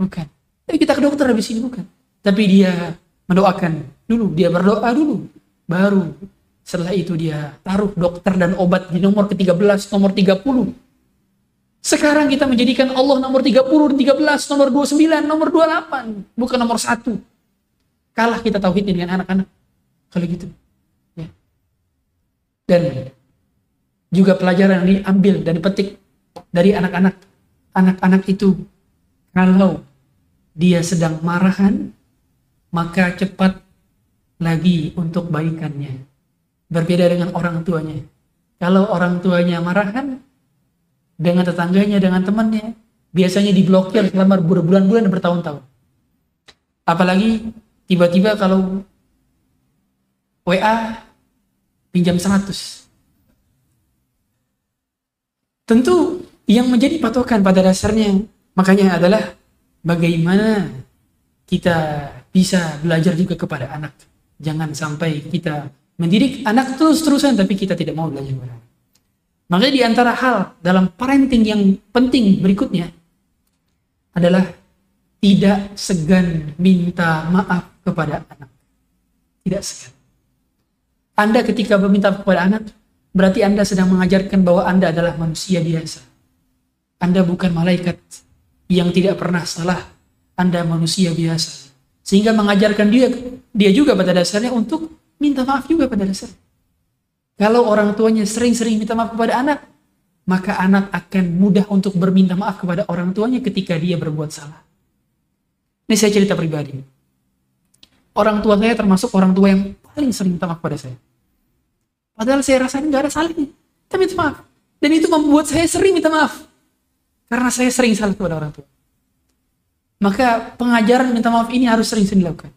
Bukan. Tapi kita ke dokter habis ini, bukan. Tapi dia mendoakan dulu, dia berdoa dulu. Baru setelah itu dia taruh dokter dan obat di nomor ke-13, nomor 30. Sekarang kita menjadikan Allah nomor 30, 13, nomor 29, nomor 28. Bukan nomor 1. Kalah kita tauhidnya dengan anak-anak. Kalau gitu. Dan juga pelajaran yang diambil dan dipetik dari anak-anak. Anak-anak itu kalau dia sedang marahan, maka cepat lagi untuk baikannya. Berbeda dengan orang tuanya. Kalau orang tuanya marahan, dengan tetangganya, dengan temannya, biasanya diblokir selama berbulan-bulan dan bertahun-tahun. Apalagi tiba-tiba kalau WA pinjam 100. Tentu yang menjadi patokan pada dasarnya makanya adalah bagaimana kita bisa belajar juga kepada anak. Jangan sampai kita mendidik anak terus-terusan tapi kita tidak mau belajar kepada anak. Makanya di antara hal dalam parenting yang penting berikutnya adalah tidak segan minta maaf kepada anak. Tidak segan. Anda ketika meminta kepada anak, berarti Anda sedang mengajarkan bahwa Anda adalah manusia biasa. Anda bukan malaikat yang tidak pernah salah. Anda manusia biasa. Sehingga mengajarkan dia dia juga pada dasarnya untuk minta maaf juga pada dasarnya. Kalau orang tuanya sering-sering minta maaf kepada anak, maka anak akan mudah untuk berminta maaf kepada orang tuanya ketika dia berbuat salah. Ini saya cerita pribadi. Orang tua saya termasuk orang tua yang paling sering minta maaf kepada saya. Padahal saya rasa nggak ada salahnya. Tapi minta maaf. Dan itu membuat saya sering minta maaf. Karena saya sering salah kepada orang tua. Maka pengajaran minta maaf ini harus sering-sering dilakukan.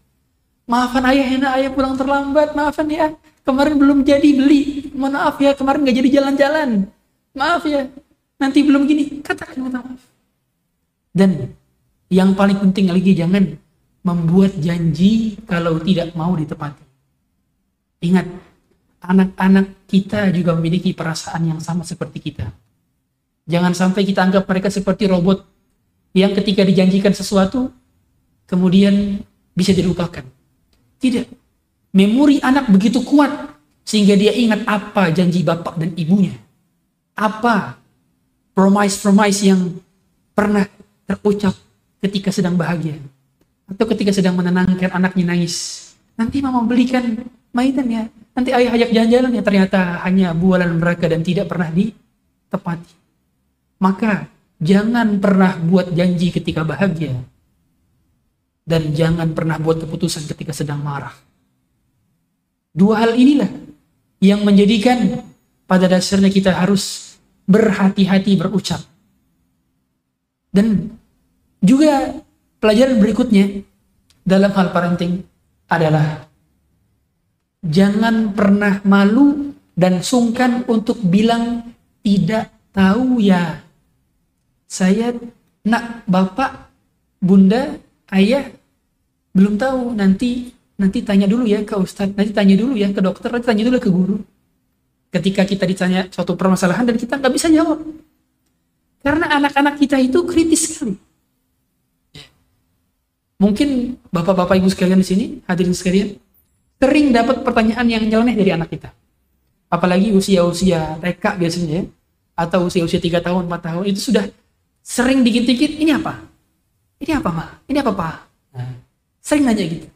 Maafkan ayah, enak ayah pulang terlambat. Maafkan ya, kemarin belum jadi beli. Mohon maaf ya, kemarin nggak jadi jalan-jalan. Maaf ya, nanti belum gini. Katakan minta maaf. Dan yang paling penting lagi jangan membuat janji kalau tidak mau ditepati. Ingat, anak-anak kita juga memiliki perasaan yang sama seperti kita. Jangan sampai kita anggap mereka seperti robot yang ketika dijanjikan sesuatu kemudian bisa dilupakan. Tidak. Memori anak begitu kuat sehingga dia ingat apa janji bapak dan ibunya. Apa promise-promise yang pernah terucap ketika sedang bahagia atau ketika sedang menenangkan anaknya nangis. Nanti mama belikan mainan ya. Nanti ayah ajak jalan-jalan ya ternyata hanya bualan mereka dan tidak pernah ditepati. Maka jangan pernah buat janji ketika bahagia. Dan jangan pernah buat keputusan ketika sedang marah. Dua hal inilah yang menjadikan pada dasarnya kita harus berhati-hati berucap. Dan juga pelajaran berikutnya dalam hal parenting adalah jangan pernah malu dan sungkan untuk bilang tidak tahu ya. Saya nak bapak, bunda, ayah belum tahu nanti nanti tanya dulu ya ke ustadz, nanti tanya dulu ya ke dokter, nanti tanya dulu ke guru. Ketika kita ditanya suatu permasalahan dan kita nggak bisa jawab. Karena anak-anak kita itu kritis sekali. Mungkin bapak-bapak ibu sekalian di sini, hadirin sekalian, sering dapat pertanyaan yang nyeleneh dari anak kita. Apalagi usia-usia TK biasanya ya, atau usia-usia 3 tahun, 4 tahun, itu sudah sering dikit-dikit, ini apa? Ini apa, Ma? Ini apa, Pak? Nah, sering nanya gitu.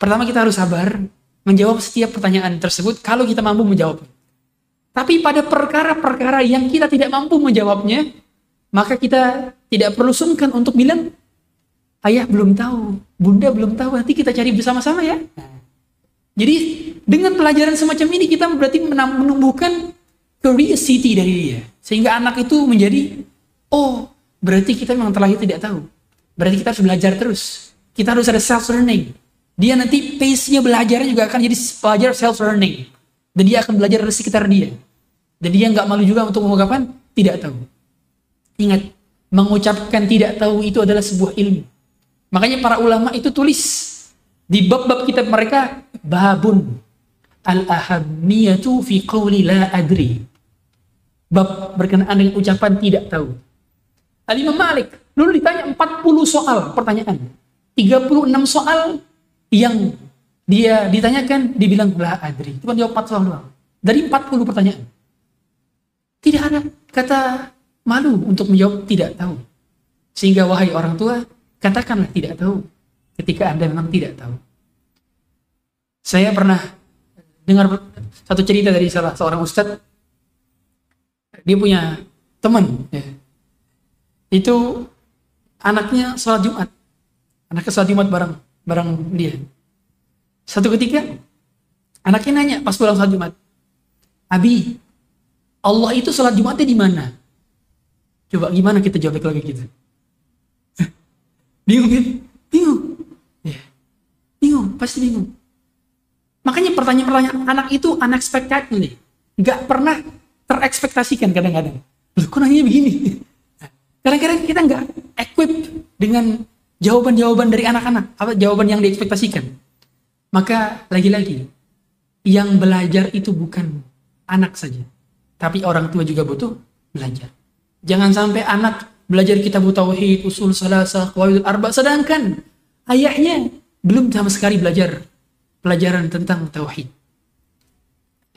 Pertama kita harus sabar menjawab setiap pertanyaan tersebut kalau kita mampu menjawab. Tapi pada perkara-perkara yang kita tidak mampu menjawabnya, maka kita tidak perlu sungkan untuk bilang, ayah belum tahu, bunda belum tahu, nanti kita cari bersama-sama ya. Jadi dengan pelajaran semacam ini kita berarti menumbuhkan curiosity dari dia. Sehingga anak itu menjadi, oh berarti kita memang terlahir tidak tahu. Berarti kita harus belajar terus. Kita harus ada self-learning. Dia nanti pace-nya belajarnya juga akan jadi belajar self-learning. Dan dia akan belajar dari sekitar dia. Dan dia nggak malu juga untuk mengungkapkan tidak tahu. Ingat, mengucapkan tidak tahu itu adalah sebuah ilmu. Makanya para ulama itu tulis di bab-bab kitab mereka babun al-ahammiyatu fi qawli la adri. Bab berkenaan dengan ucapan tidak tahu. Al-Imam Malik dulu ditanya 40 soal pertanyaan. 36 soal yang dia ditanyakan dibilang la adri. Cuma jawab 4 soal doang. Dari 40 pertanyaan. Tidak ada kata malu untuk menjawab tidak tahu. Sehingga wahai orang tua, Katakanlah tidak tahu ketika Anda memang tidak tahu. Saya pernah dengar satu cerita dari salah seorang ustadz. Dia punya teman. Ya. Itu anaknya sholat Jumat. Anaknya sholat Jumat bareng, bareng dia. Satu ketika, anaknya nanya pas pulang sholat Jumat. Abi, Allah itu sholat Jumatnya di mana? Coba gimana kita jawab lagi gitu? Bingung kan? Bingung. Ya. Bingung, pasti bingung. Makanya pertanyaan-pertanyaan anak itu unexpected nih. Gak pernah terekspektasikan kadang-kadang. Loh, kok nanya begini? Kadang-kadang kita nggak equip dengan jawaban-jawaban dari anak-anak, apa jawaban yang diekspektasikan. Maka lagi-lagi, yang belajar itu bukan anak saja, tapi orang tua juga butuh belajar. Jangan sampai anak belajar kitab tauhid, usul salasah, qawaidul arba sedangkan ayahnya belum sama sekali belajar pelajaran tentang tauhid.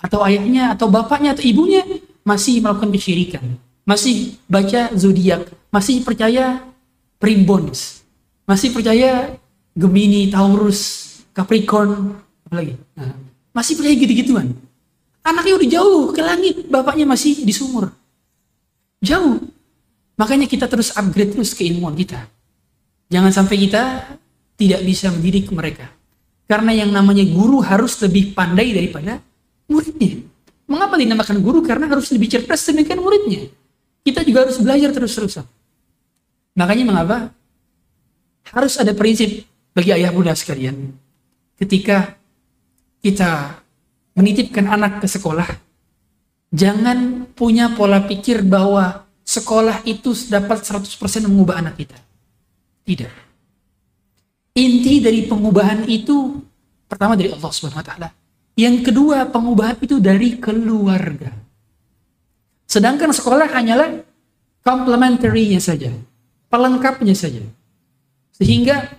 Atau ayahnya atau bapaknya atau ibunya masih melakukan kesyirikan, masih baca zodiak, masih percaya primbons, masih percaya Gemini, Taurus, Capricorn, apa lagi? Nah, masih percaya gitu-gituan. Anaknya udah jauh ke langit, bapaknya masih di sumur. Jauh. Makanya kita terus upgrade terus keilmuan kita. Jangan sampai kita tidak bisa mendidik mereka. Karena yang namanya guru harus lebih pandai daripada muridnya. Mengapa dinamakan guru? Karena harus lebih cerdas demikian muridnya. Kita juga harus belajar terus-terusan. Makanya mengapa? Harus ada prinsip bagi ayah bunda sekalian. Ketika kita menitipkan anak ke sekolah, jangan punya pola pikir bahwa sekolah itu dapat 100% mengubah anak kita. Tidak. Inti dari pengubahan itu pertama dari Allah Subhanahu wa taala. Yang kedua, pengubahan itu dari keluarga. Sedangkan sekolah hanyalah complementary-nya saja, pelengkapnya saja. Sehingga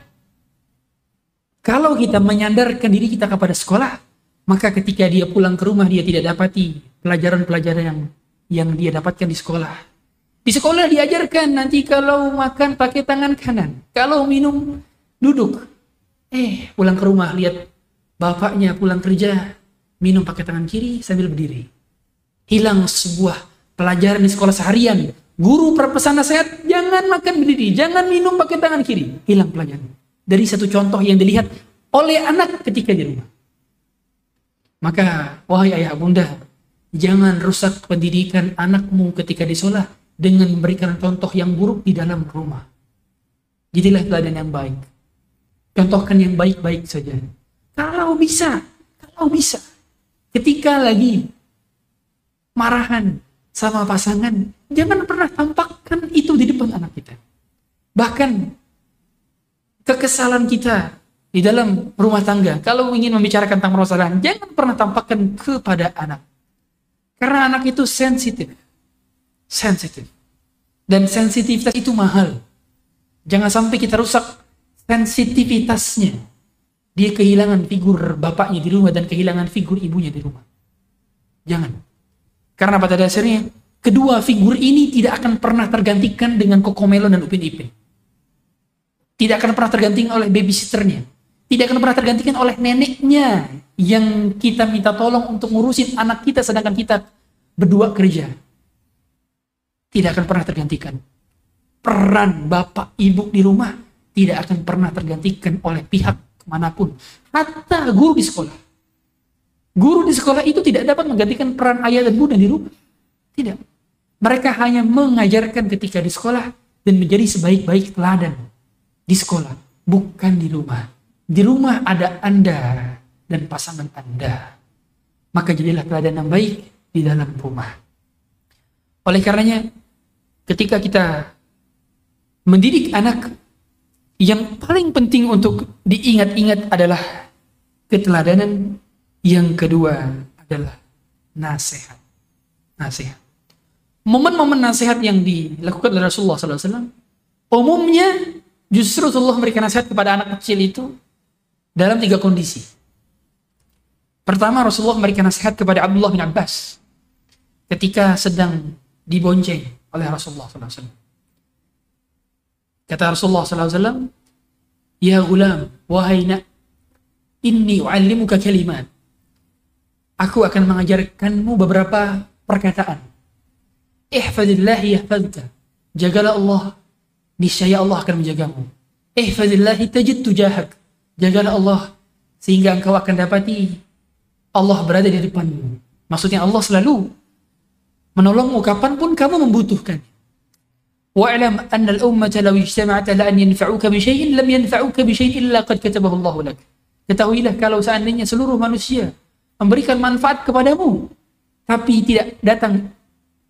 kalau kita menyandarkan diri kita kepada sekolah, maka ketika dia pulang ke rumah dia tidak dapati pelajaran-pelajaran yang yang dia dapatkan di sekolah di sekolah diajarkan nanti kalau makan pakai tangan kanan, kalau minum duduk. Eh, pulang ke rumah lihat bapaknya pulang kerja minum pakai tangan kiri sambil berdiri. Hilang sebuah pelajaran di sekolah seharian. Guru berpesan nasihat, jangan makan berdiri, jangan minum pakai tangan kiri. Hilang pelajaran. Dari satu contoh yang dilihat oleh anak ketika di rumah. Maka, wahai ayah bunda, jangan rusak pendidikan anakmu ketika di sekolah dengan memberikan contoh yang buruk di dalam rumah. Jadilah teladan yang baik. Contohkan yang baik-baik saja. Kalau bisa, kalau bisa ketika lagi marahan sama pasangan, jangan pernah tampakkan itu di depan anak kita. Bahkan kekesalan kita di dalam rumah tangga, kalau ingin membicarakan tentang permasalahan, jangan pernah tampakkan kepada anak. Karena anak itu sensitif. Sensitif. Dan sensitivitas itu mahal. Jangan sampai kita rusak sensitivitasnya. Dia kehilangan figur bapaknya di rumah dan kehilangan figur ibunya di rumah. Jangan. Karena pada dasarnya, kedua figur ini tidak akan pernah tergantikan dengan Kokomelo dan Upin Ipin. Tidak akan pernah tergantikan oleh babysitternya. Tidak akan pernah tergantikan oleh neneknya yang kita minta tolong untuk ngurusin anak kita sedangkan kita berdua kerja. Tidak akan pernah tergantikan. Peran bapak ibu di rumah tidak akan pernah tergantikan oleh pihak mana pun. Hatta guru di sekolah. Guru di sekolah itu tidak dapat menggantikan peran ayah dan bunda di rumah. Tidak. Mereka hanya mengajarkan ketika di sekolah dan menjadi sebaik-baik teladan di sekolah, bukan di rumah. Di rumah ada Anda dan pasangan Anda. Maka jadilah teladan yang baik di dalam rumah. Oleh karenanya, ketika kita mendidik anak, yang paling penting untuk diingat-ingat adalah keteladanan yang kedua adalah nasihat. Nasihat. Momen-momen nasihat yang dilakukan oleh Rasulullah SAW, umumnya justru Rasulullah memberikan nasihat kepada anak kecil itu dalam tiga kondisi. Pertama, Rasulullah memberikan nasihat kepada Abdullah bin Abbas ketika sedang dibonceng oleh Rasulullah SAW. Kata Rasulullah SAW, Ya gulam, wahai nak, inni u'allimuka kalimat aku akan mengajarkanmu beberapa perkataan. Ihfadillah yahfadka. Jagalah Allah, niscaya Allah akan menjagamu. Ihfadillah tajid tujahak. Jagalah Allah, sehingga engkau akan dapati Allah berada di depanmu. Maksudnya Allah selalu menolongmu kapan pun kamu membutuhkan. Wa'lam anna al-ummata law ijtama'at ala an yanfa'uka bi syai'in lam yanfa'uka bi syai'in illa qad katabahu Allah lak. Ketahuilah kalau seandainya seluruh manusia memberikan manfaat kepadamu tapi tidak datang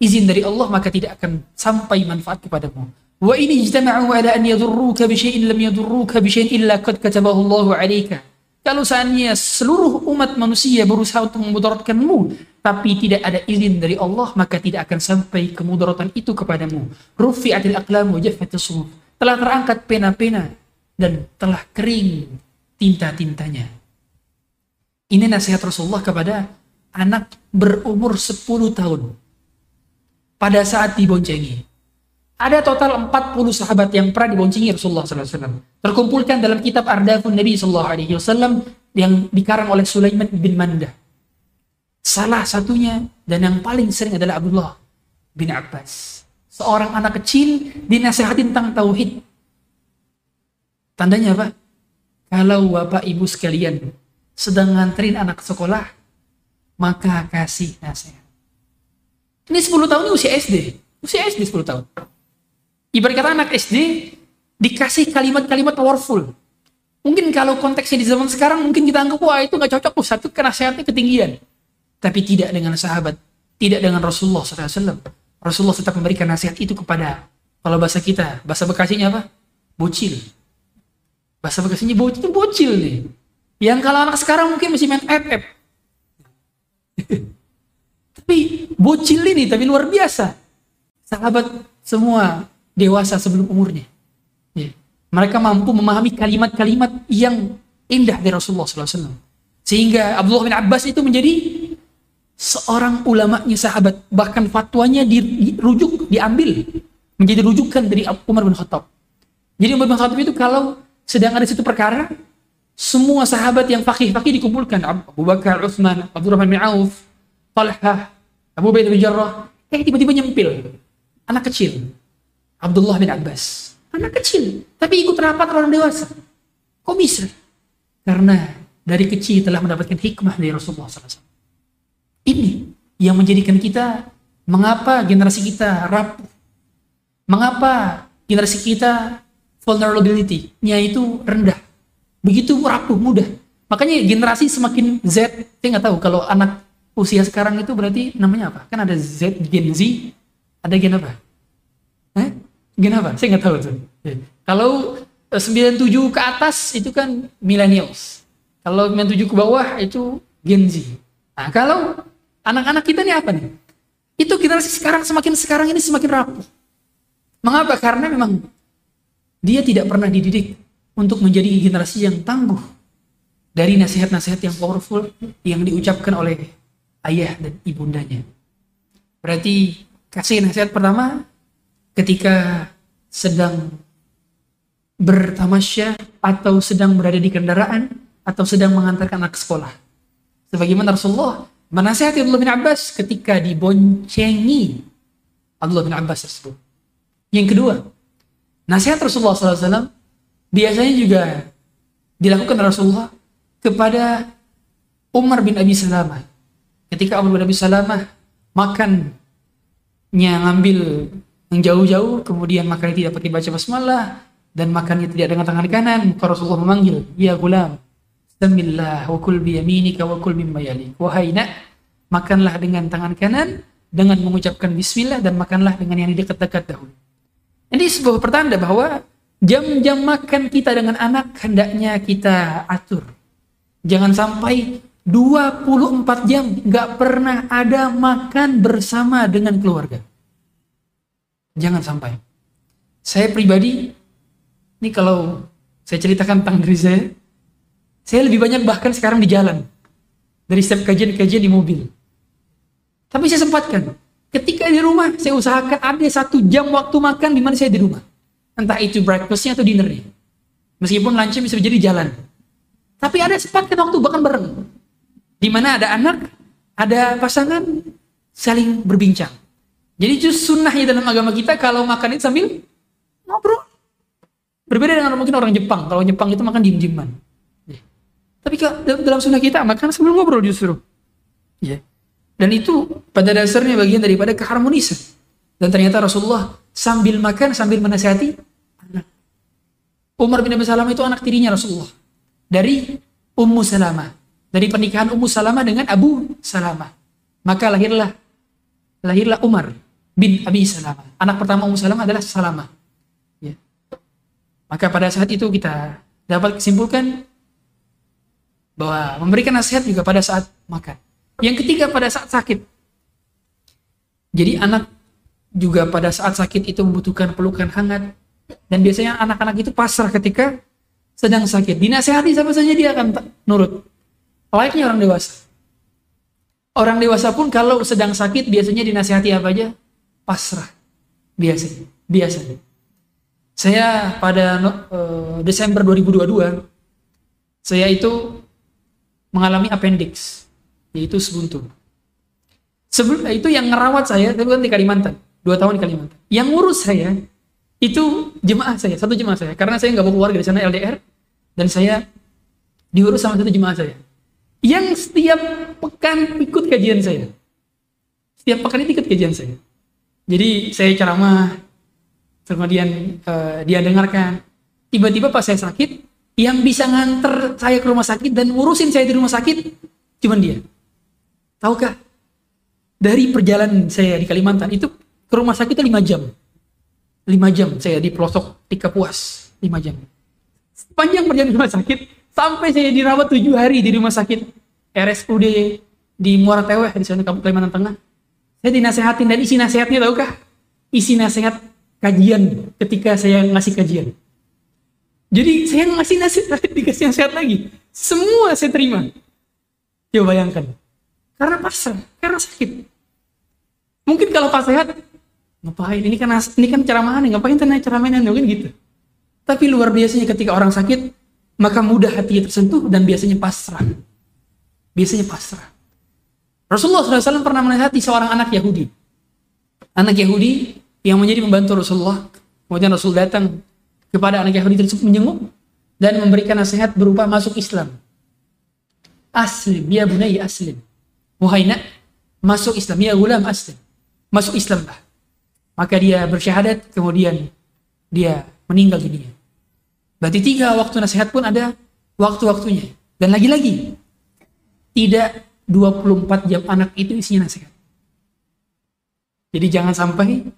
izin dari Allah maka tidak akan sampai manfaat kepadamu. Wa ini ijtama'u ala an yadurruka bi syai'in lam yadurruka bi syai'in illa qad katabahu Allah 'alaika kalau seandainya seluruh umat manusia berusaha untuk memudaratkanmu tapi tidak ada izin dari Allah maka tidak akan sampai kemudaratan itu kepadamu. Rufi'atil aqlam wa jaffatis telah terangkat pena-pena dan telah kering tinta-tintanya. Ini nasihat Rasulullah kepada anak berumur 10 tahun. Pada saat diboncengi. Ada total 40 sahabat yang pernah diboncengi Rasulullah SAW. Terkumpulkan dalam kitab Ardafun Nabi SAW yang dikarang oleh Sulaiman bin Mandah. Salah satunya dan yang paling sering adalah Abdullah bin Abbas. Seorang anak kecil dinasihatin tentang tauhid. Tandanya apa? Kalau bapak ibu sekalian sedang nganterin anak sekolah, maka kasih nasihat. Ini 10 tahun ini usia SD. Usia SD 10 tahun. Ibarat kata anak SD dikasih kalimat-kalimat powerful. Mungkin kalau konteksnya di zaman sekarang mungkin kita anggap wah itu nggak cocok tuh satu nasihatnya ketinggian. Tapi tidak dengan sahabat, tidak dengan Rasulullah SAW. Rasulullah tetap memberikan nasihat itu kepada kalau bahasa kita, bahasa Bekasinya apa? Bocil. Bahasa Bekasinya bocil, bocil nih. Yang kalau anak sekarang mungkin masih main. tapi bocil ini tapi luar biasa. Sahabat semua dewasa sebelum umurnya. Ya. Mereka mampu memahami kalimat-kalimat yang indah dari Rasulullah SAW. Sehingga Abdullah bin Abbas itu menjadi seorang ulamanya sahabat. Bahkan fatwanya dirujuk, diambil. Menjadi rujukan dari Umar bin Khattab. Jadi Umar bin Khattab itu kalau sedang ada situ perkara, semua sahabat yang fakih-fakih dikumpulkan. Abu Bakar, Utsman, Abdurrahman bin Auf, Talha, Abu Bakar bin Jarrah. Eh tiba-tiba nyempil. Anak kecil. Abdullah bin Abbas. Anak kecil. Tapi ikut rapat orang dewasa. Kok bisa? Karena dari kecil telah mendapatkan hikmah dari Rasulullah SAW. Ini yang menjadikan kita mengapa generasi kita rapuh. Mengapa generasi kita vulnerability-nya itu rendah Begitu rapuh mudah. Makanya generasi semakin Z, saya nggak tahu kalau anak usia sekarang itu berarti namanya apa? Kan ada Z, Gen Z, ada Gen apa? Eh? Gen apa? Saya nggak tahu tuh. Ya. Kalau eh, 97 ke atas itu kan millennials. Kalau 97 ke bawah itu Gen Z. Nah, kalau anak-anak kita nih apa nih? Itu generasi sekarang semakin sekarang ini semakin rapuh. Mengapa? Karena memang dia tidak pernah dididik untuk menjadi generasi yang tangguh dari nasihat-nasihat yang powerful yang diucapkan oleh ayah dan ibundanya. Berarti kasih nasihat pertama ketika sedang bertamasya atau sedang berada di kendaraan atau sedang mengantarkan anak sekolah. Sebagaimana Rasulullah menasihati Abdullah bin Abbas ketika diboncengi Abdullah bin Abbas tersebut. Yang kedua, nasihat Rasulullah SAW biasanya juga dilakukan Rasulullah kepada Umar bin Abi Salamah. Ketika Umar bin Abi Salamah makannya ngambil yang jauh-jauh, kemudian makannya tidak pakai baca basmalah, dan makannya tidak dengan tangan kanan, maka Rasulullah memanggil, Ya gulam, Bismillah wa kul biyaminika wa kul mimma yali. Wahai nak, makanlah dengan tangan kanan, dengan mengucapkan bismillah, dan makanlah dengan yang dekat-dekat dahulu. Ini sebuah pertanda bahwa jam-jam makan kita dengan anak hendaknya kita atur. Jangan sampai 24 jam nggak pernah ada makan bersama dengan keluarga. Jangan sampai. Saya pribadi, ini kalau saya ceritakan tentang diri saya, saya lebih banyak bahkan sekarang di jalan. Dari setiap kajian-kajian di mobil. Tapi saya sempatkan. Ketika di rumah, saya usahakan ada satu jam waktu makan di mana saya di rumah. Entah itu breakfastnya atau dinnernya. Meskipun lunchnya bisa jadi jalan. Tapi ada sempatkan waktu bahkan bareng. Di mana ada anak, ada pasangan, saling berbincang. Jadi justru sunnahnya dalam agama kita kalau makan itu sambil ngobrol. Berbeda dengan mungkin orang Jepang. Kalau Jepang itu makan diem-dieman. Ya. Tapi dalam sunnah kita makan sambil ngobrol justru. Ya. Dan itu pada dasarnya bagian daripada keharmonisan. Dan ternyata Rasulullah sambil makan sambil menasihati anak. Umar bin Abi Salamah itu anak tirinya Rasulullah. Dari Ummu Salamah. Dari pernikahan Ummu Salamah dengan Abu Salamah. Maka lahirlah lahirlah Umar bin Abi Salamah. Anak pertama Ummu Salamah adalah Salamah. Ya. Maka pada saat itu kita dapat kesimpulkan bahwa memberikan nasihat juga pada saat makan. Yang ketiga pada saat sakit. Jadi anak juga pada saat sakit itu membutuhkan pelukan hangat. Dan biasanya anak-anak itu pasrah ketika sedang sakit. Dinasehati sama saja dia akan nurut. Layaknya orang dewasa. Orang dewasa pun kalau sedang sakit biasanya dinasehati apa aja? Pasrah. Biasa. Biasa. Saya pada uh, Desember 2022 saya itu mengalami appendix yaitu sebuntu. Sebelum itu yang ngerawat saya, itu kan di Kalimantan, dua tahun di Kalimantan. Yang ngurus saya itu jemaah saya, satu jemaah saya, karena saya nggak bawa keluarga di sana LDR, dan saya diurus sama satu jemaah saya, yang setiap pekan ikut kajian saya, setiap pekan itu ikut kajian saya. Jadi saya ceramah, kemudian uh, dia dengarkan. Tiba-tiba pas saya sakit, yang bisa nganter saya ke rumah sakit dan ngurusin saya di rumah sakit, cuman dia. Tahukah? Dari perjalanan saya di Kalimantan itu ke rumah sakit itu 5 jam. 5 jam saya di pelosok di Kapuas. 5 jam. Panjang perjalanan rumah sakit sampai saya dirawat 7 hari di rumah sakit RSUD di Muara Teweh di sana Kalimantan Tengah. Saya dinasehatin dan isi nasihatnya tahukah? Isi nasihat kajian ketika saya ngasih kajian. Jadi saya ngasih nasihat, dikasih nasihat lagi. Semua saya terima. Coba bayangkan. Karena pasrah, karena sakit. Mungkin kalau pas sehat, ngapain? Ini kan ini kan ceramahan, ngapain tanya ceramahan mungkin gitu. Tapi luar biasanya ketika orang sakit, maka mudah hatinya tersentuh dan biasanya pasrah. Biasanya pasrah. Rasulullah SAW pernah menasihati seorang anak Yahudi. Anak Yahudi yang menjadi pembantu Rasulullah. Kemudian Rasul datang kepada anak Yahudi tersebut menjenguk dan memberikan nasihat berupa masuk Islam. Aslim, ya bunai aslim. Wahai masuk Islam. Ya gulam aslim. Masuk Islam lah. Maka dia bersyahadat, kemudian dia meninggal dunia. Berarti tiga waktu nasihat pun ada waktu-waktunya. Dan lagi-lagi, tidak 24 jam anak itu isinya nasihat. Jadi jangan sampai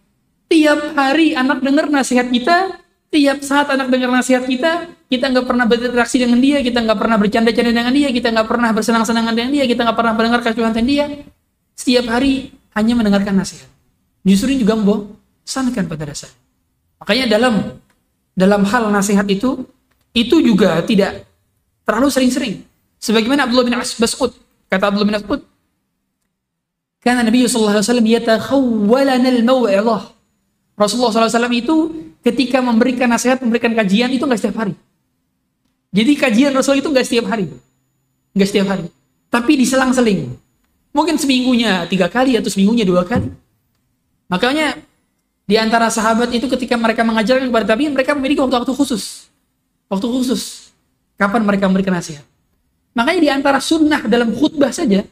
tiap hari anak dengar nasihat kita, tiap saat anak dengar nasihat kita, kita nggak pernah berinteraksi dengan dia, kita nggak pernah bercanda-canda dengan dia, kita nggak pernah bersenang-senang dengan dia, kita nggak pernah mendengar kecuhan dia. Setiap hari hanya mendengarkan nasihat. Justru juga membosankan pada dasar. Makanya dalam dalam hal nasihat itu, itu juga tidak terlalu sering-sering. Sebagaimana Abdullah bin Mas'ud, kata Abdullah bin Mas'ud, karena Nabi sallallahu alaihi wasallam yatakhawwalana al-mau'izah. Rasulullah SAW itu ketika memberikan nasihat, memberikan kajian itu nggak setiap hari. Jadi kajian Rasul itu nggak setiap hari, nggak setiap hari, tapi diselang-seling. Mungkin seminggunya tiga kali atau seminggunya dua kali. Makanya di antara sahabat itu ketika mereka mengajarkan kepada tabiin, mereka memiliki waktu-waktu khusus, waktu khusus. Kapan mereka memberikan nasihat? Makanya di antara sunnah dalam khutbah saja,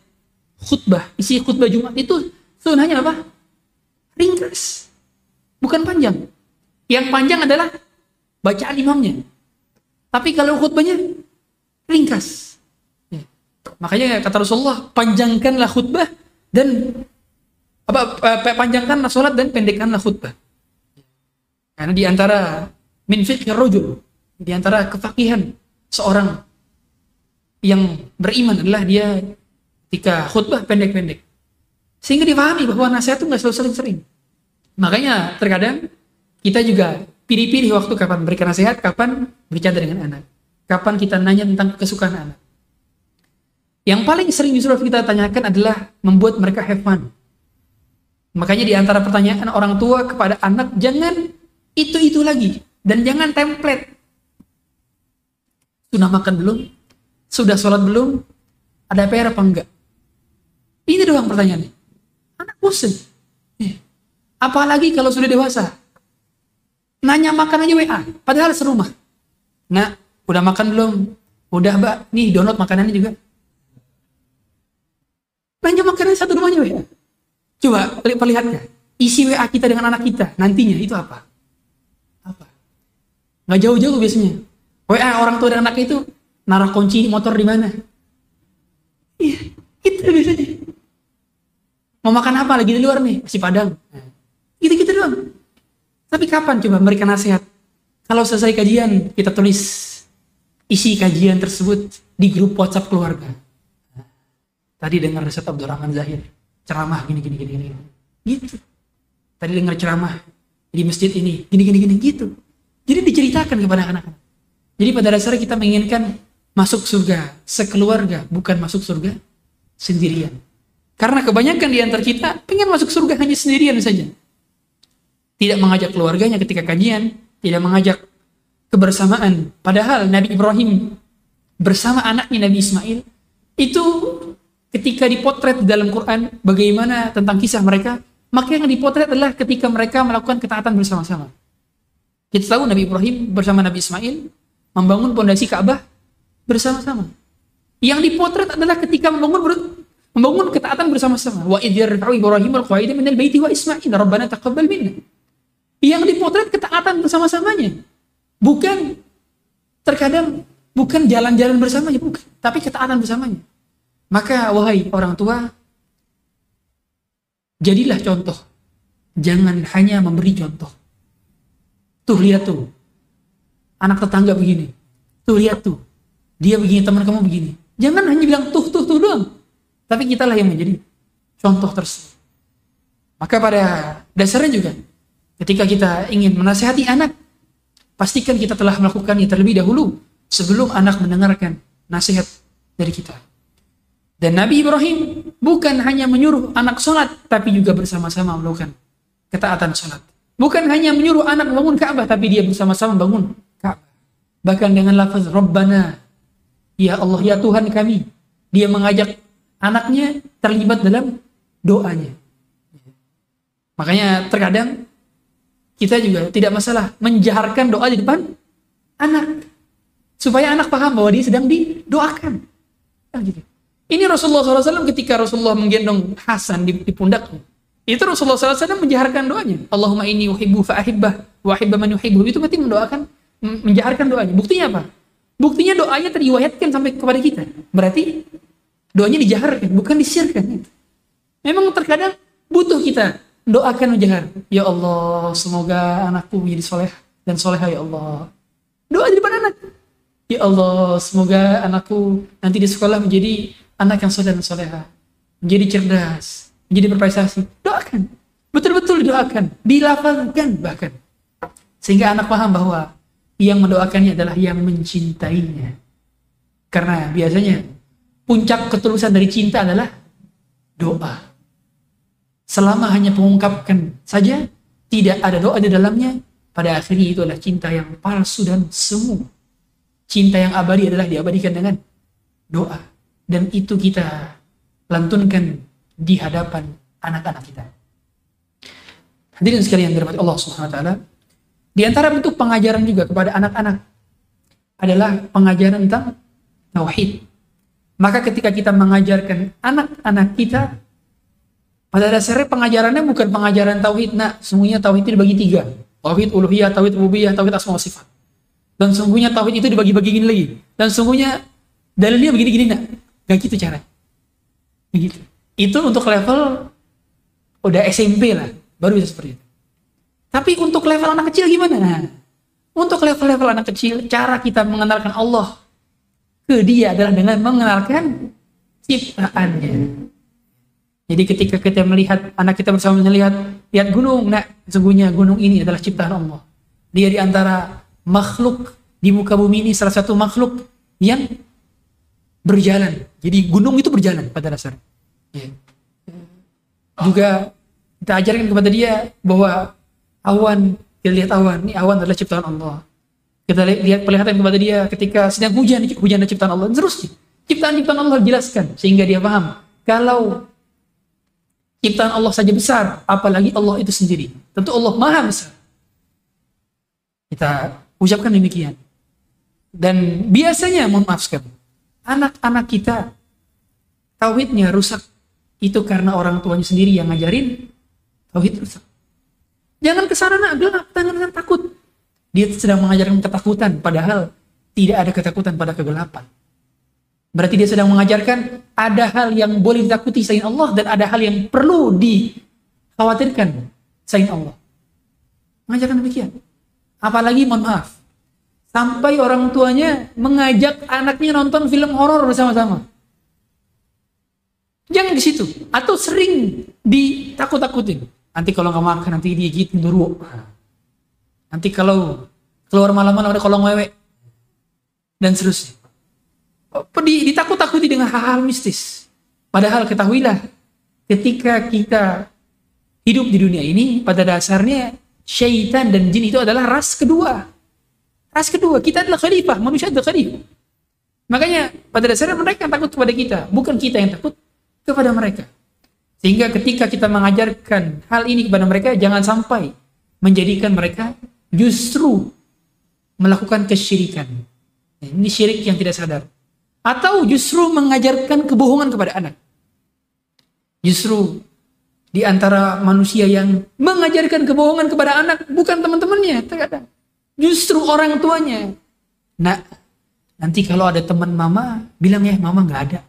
khutbah, isi khutbah Jumat itu sunnahnya apa? Ringkas, bukan panjang. Yang panjang adalah bacaan imamnya. Tapi kalau khutbahnya ringkas. Ya. Makanya kata Rasulullah, panjangkanlah khutbah dan apa panjangkanlah sholat dan pendekkanlah khutbah. Karena di antara min rojul, di antara kefakihan seorang yang beriman adalah dia ketika khutbah pendek-pendek. Sehingga dipahami bahwa nasihat itu nggak selalu sering-sering. Makanya terkadang kita juga pilih-pilih waktu kapan memberikan nasihat, kapan bercanda dengan anak. Kapan kita nanya tentang kesukaan anak. Yang paling sering justru kita tanyakan adalah membuat mereka have fun. Makanya di antara pertanyaan orang tua kepada anak, jangan itu-itu lagi. Dan jangan template. Sudah makan belum? Sudah sholat belum? Ada PR apa enggak? Ini doang pertanyaannya. Anak bosan. Eh, apalagi kalau sudah dewasa. Nanya makan aja WA, padahal serumah. Nah, udah makan belum? Udah, Mbak. Nih, download makanannya juga. Nanya makanan satu rumahnya WA. Coba perlihatkan. Isi WA kita dengan anak kita nantinya itu apa? Apa? Nggak jauh-jauh biasanya. WA orang tua dan anak itu naruh kunci motor di mana? Iya, itu biasanya. Mau makan apa lagi di luar nih? Masih Padang. Gitu-gitu doang. Tapi kapan coba memberikan nasihat? Kalau selesai kajian, kita tulis isi kajian tersebut di grup WhatsApp keluarga. Tadi dengar Ustaz Abdurrahman Zahir, ceramah gini gini gini gini. Gitu. Tadi dengar ceramah di masjid ini, gini gini gini gitu. Jadi diceritakan kepada anak-anak. Jadi pada dasarnya kita menginginkan masuk surga sekeluarga, bukan masuk surga sendirian. Karena kebanyakan di antara kita pengen masuk surga hanya sendirian saja tidak mengajak keluarganya ketika kajian, tidak mengajak kebersamaan. Padahal Nabi Ibrahim bersama anaknya Nabi Ismail itu ketika dipotret di dalam Quran bagaimana tentang kisah mereka, maka yang dipotret adalah ketika mereka melakukan ketaatan bersama-sama. Kita tahu Nabi Ibrahim bersama Nabi Ismail membangun pondasi Ka'bah bersama-sama. Yang dipotret adalah ketika membangun membangun ketaatan bersama-sama. Wa idh yarfa'u Ibrahim al-qawaida minal baiti wa Ismail rabbana taqabbal minna. Yang dipotret ketaatan bersama-samanya. Bukan terkadang bukan jalan-jalan bersamanya, bukan, tapi ketaatan bersamanya. Maka wahai orang tua, jadilah contoh. Jangan hanya memberi contoh. Tuh lihat tuh. Anak tetangga begini. Tuh lihat tuh. Dia begini, teman kamu begini. Jangan hanya bilang tuh tuh tuh doang. Tapi kitalah yang menjadi contoh tersebut. Maka pada dasarnya juga Ketika kita ingin menasehati anak, pastikan kita telah melakukannya terlebih dahulu sebelum anak mendengarkan nasihat dari kita. Dan Nabi Ibrahim bukan hanya menyuruh anak sholat, tapi juga bersama-sama melakukan ketaatan sholat. Bukan hanya menyuruh anak bangun Ka'bah, tapi dia bersama-sama bangun Ka'bah. Bahkan dengan lafaz Rabbana, Ya Allah, Ya Tuhan kami. Dia mengajak anaknya terlibat dalam doanya. Makanya terkadang kita juga tidak masalah menjaharkan doa di depan anak supaya anak paham bahwa dia sedang didoakan. Nah, gitu. Ini Rasulullah SAW ketika Rasulullah menggendong Hasan di, di pundaknya. Itu Rasulullah SAW menjaharkan doanya. Allahumma inni uhibbu fa'ahibbah wa ahibba man yuhibbu. Itu berarti mendoakan, menjaharkan doanya. Buktinya apa? Buktinya doanya teriwayatkan sampai kepada kita. Berarti doanya dijaharkan, bukan disirkan. Memang terkadang butuh kita doakan menjahar. Ya Allah, semoga anakku menjadi soleh dan soleha ya Allah. Doa di depan anak. Ya Allah, semoga anakku nanti di sekolah menjadi anak yang soleh dan soleha. Menjadi cerdas, menjadi berprestasi. Doakan. Betul-betul didoakan. Dilafalkan bahkan. Sehingga anak paham bahwa yang mendoakannya adalah yang mencintainya. Karena biasanya puncak ketulusan dari cinta adalah doa. Selama hanya mengungkapkan saja, tidak ada doa di dalamnya, pada akhirnya itu adalah cinta yang palsu dan semu. Cinta yang abadi adalah diabadikan dengan doa. Dan itu kita lantunkan di hadapan anak-anak kita. Hadirin sekalian dirahmati Allah Subhanahu wa taala, di antara bentuk pengajaran juga kepada anak-anak adalah pengajaran tentang tauhid. Maka ketika kita mengajarkan anak-anak kita, pada dasarnya pengajarannya bukan pengajaran tauhid. Nah, semuanya tauhid itu dibagi tiga. Tauhid uluhiyah, tauhid rububiyah, tauhid asma sifat. Dan sungguhnya tauhid itu dibagi-bagi gini lagi. Dan sungguhnya dalilnya begini-gini nak. Gak gitu cara. Begitu. Itu untuk level udah SMP lah, baru bisa seperti itu. Tapi untuk level anak kecil gimana? Nah, untuk level-level anak kecil, cara kita mengenalkan Allah ke dia adalah dengan mengenalkan ciptaannya. Jadi ketika kita melihat anak kita bersama melihat lihat gunung, nah sesungguhnya gunung ini adalah ciptaan Allah. Dia di antara makhluk di muka bumi ini salah satu makhluk yang berjalan. Jadi gunung itu berjalan pada dasarnya. Ya. Juga kita ajarkan kepada dia bahwa awan, kita lihat awan, ini awan adalah ciptaan Allah. Kita lihat perlihatan kepada dia ketika sedang hujan, hujan adalah ciptaan Allah, terusnya. Ciptaan-ciptaan Allah dijelaskan, sehingga dia paham. Kalau ciptaan Allah saja besar, apalagi Allah itu sendiri. Tentu Allah maha besar. Kita ucapkan demikian. Dan biasanya, mohon maaf sekali, anak-anak kita tauhidnya rusak itu karena orang tuanya sendiri yang ngajarin tauhid rusak. Jangan ke sana nak, gelap, jangan takut. Dia sedang mengajarkan ketakutan, padahal tidak ada ketakutan pada kegelapan. Berarti dia sedang mengajarkan ada hal yang boleh ditakuti selain Allah dan ada hal yang perlu dikhawatirkan selain Allah. Mengajarkan demikian. Apalagi mohon maaf, sampai orang tuanya mengajak anaknya nonton film horor bersama-sama. Jangan di situ. Atau sering ditakut-takutin. Nanti kalau nggak makan nanti digigit dulu. Nanti kalau keluar malam-malam ada kolong wewe dan seterusnya. Ditakut-takuti dengan hal-hal mistis. Padahal ketahuilah ketika kita hidup di dunia ini pada dasarnya syaitan dan jin itu adalah ras kedua. Ras kedua, kita adalah khalifah, manusia adalah khalifah. Makanya pada dasarnya mereka yang takut kepada kita, bukan kita yang takut kepada mereka. Sehingga ketika kita mengajarkan hal ini kepada mereka, jangan sampai menjadikan mereka justru melakukan kesyirikan. Ini syirik yang tidak sadar. Atau justru mengajarkan kebohongan kepada anak. Justru di antara manusia yang mengajarkan kebohongan kepada anak bukan teman-temannya, terkadang. Justru orang tuanya. Nah, nanti kalau ada teman mama, bilang ya mama nggak ada.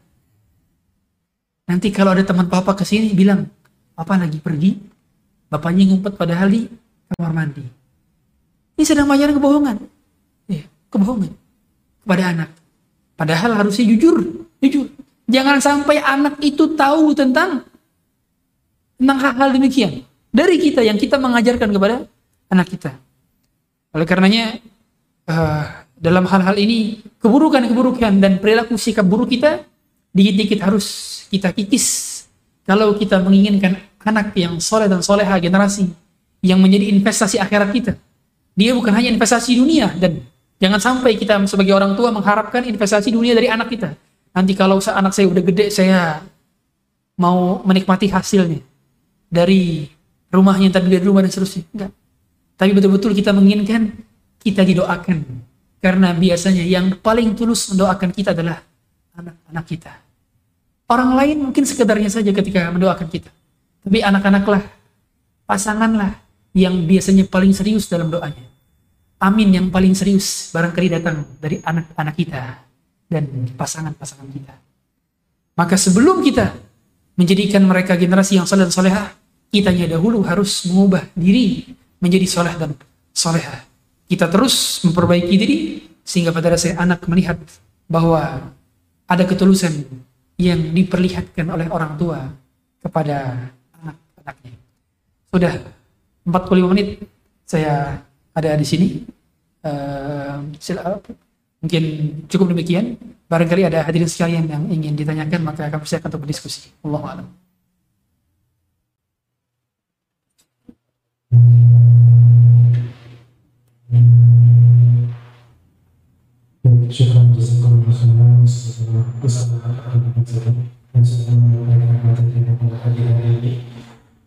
Nanti kalau ada teman papa ke sini bilang, papa lagi pergi, bapaknya ngumpet padahal di kamar mandi. Ini sedang mengajarkan kebohongan. Ya, kebohongan kepada anak. Padahal harusnya jujur, jujur. Jangan sampai anak itu tahu tentang tentang hal-hal demikian dari kita yang kita mengajarkan kepada anak kita. Oleh karenanya uh, dalam hal-hal ini keburukan-keburukan dan perilaku sikap buruk kita dikit-dikit harus kita kikis kalau kita menginginkan anak yang soleh dan soleha generasi yang menjadi investasi akhirat kita. Dia bukan hanya investasi dunia dan jangan sampai kita sebagai orang tua mengharapkan investasi dunia dari anak kita. Nanti kalau anak saya udah gede saya mau menikmati hasilnya dari rumahnya tadi dari rumah dan seterusnya. Enggak. Tapi betul-betul kita menginginkan kita didoakan. Karena biasanya yang paling tulus mendoakan kita adalah anak-anak kita. Orang lain mungkin sekedarnya saja ketika mendoakan kita. Tapi anak-anaklah, pasanganlah yang biasanya paling serius dalam doanya. amin yang paling serius barangkali datang dari anak-anak kita dan pasangan-pasangan kita. Maka sebelum kita menjadikan mereka generasi yang soleh dan solehah, kitanya dahulu harus mengubah diri menjadi soleh dan solehah. Kita terus memperbaiki diri sehingga pada dasarnya anak melihat bahwa ada ketulusan yang diperlihatkan oleh orang tua kepada anak-anaknya. Sudah 45 menit saya ada di sini. Uh, mungkin cukup demikian. Barangkali ada hadirin sekalian yang ingin ditanyakan, maka kami silakan untuk berdiskusi. Allah alam.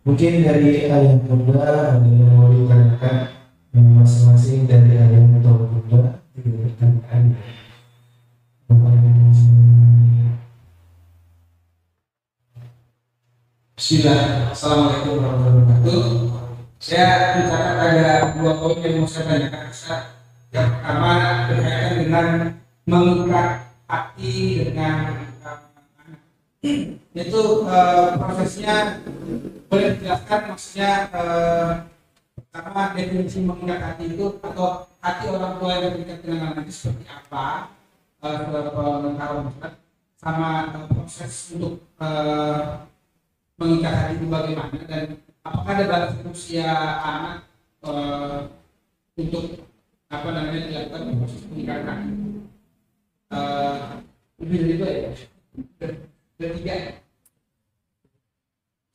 Mungkin dari ayat bunda ada yang mau ditanyakan masing-masing dari ayat atau bunda tidak pertanyaan. Bismillah, Assalamualaikum warahmatullahi wabarakatuh. Saya mencatat ada dua poin yang mau saya tanyakan. Ustaz yang pertama berkaitan dengan mengikat hati dengan itu uh, prosesnya boleh dijelaskan maksudnya uh, definisi mengikat hati itu atau hati orang tua yang terikat dengan anak itu seperti apa? Uh, sama uh, proses untuk uh, mengikat hati itu bagaimana dan apakah ada batas usia anak uh, untuk apa namanya dilakukan proses pernikahan uh, lebih dari itu ya? Dari tiga ya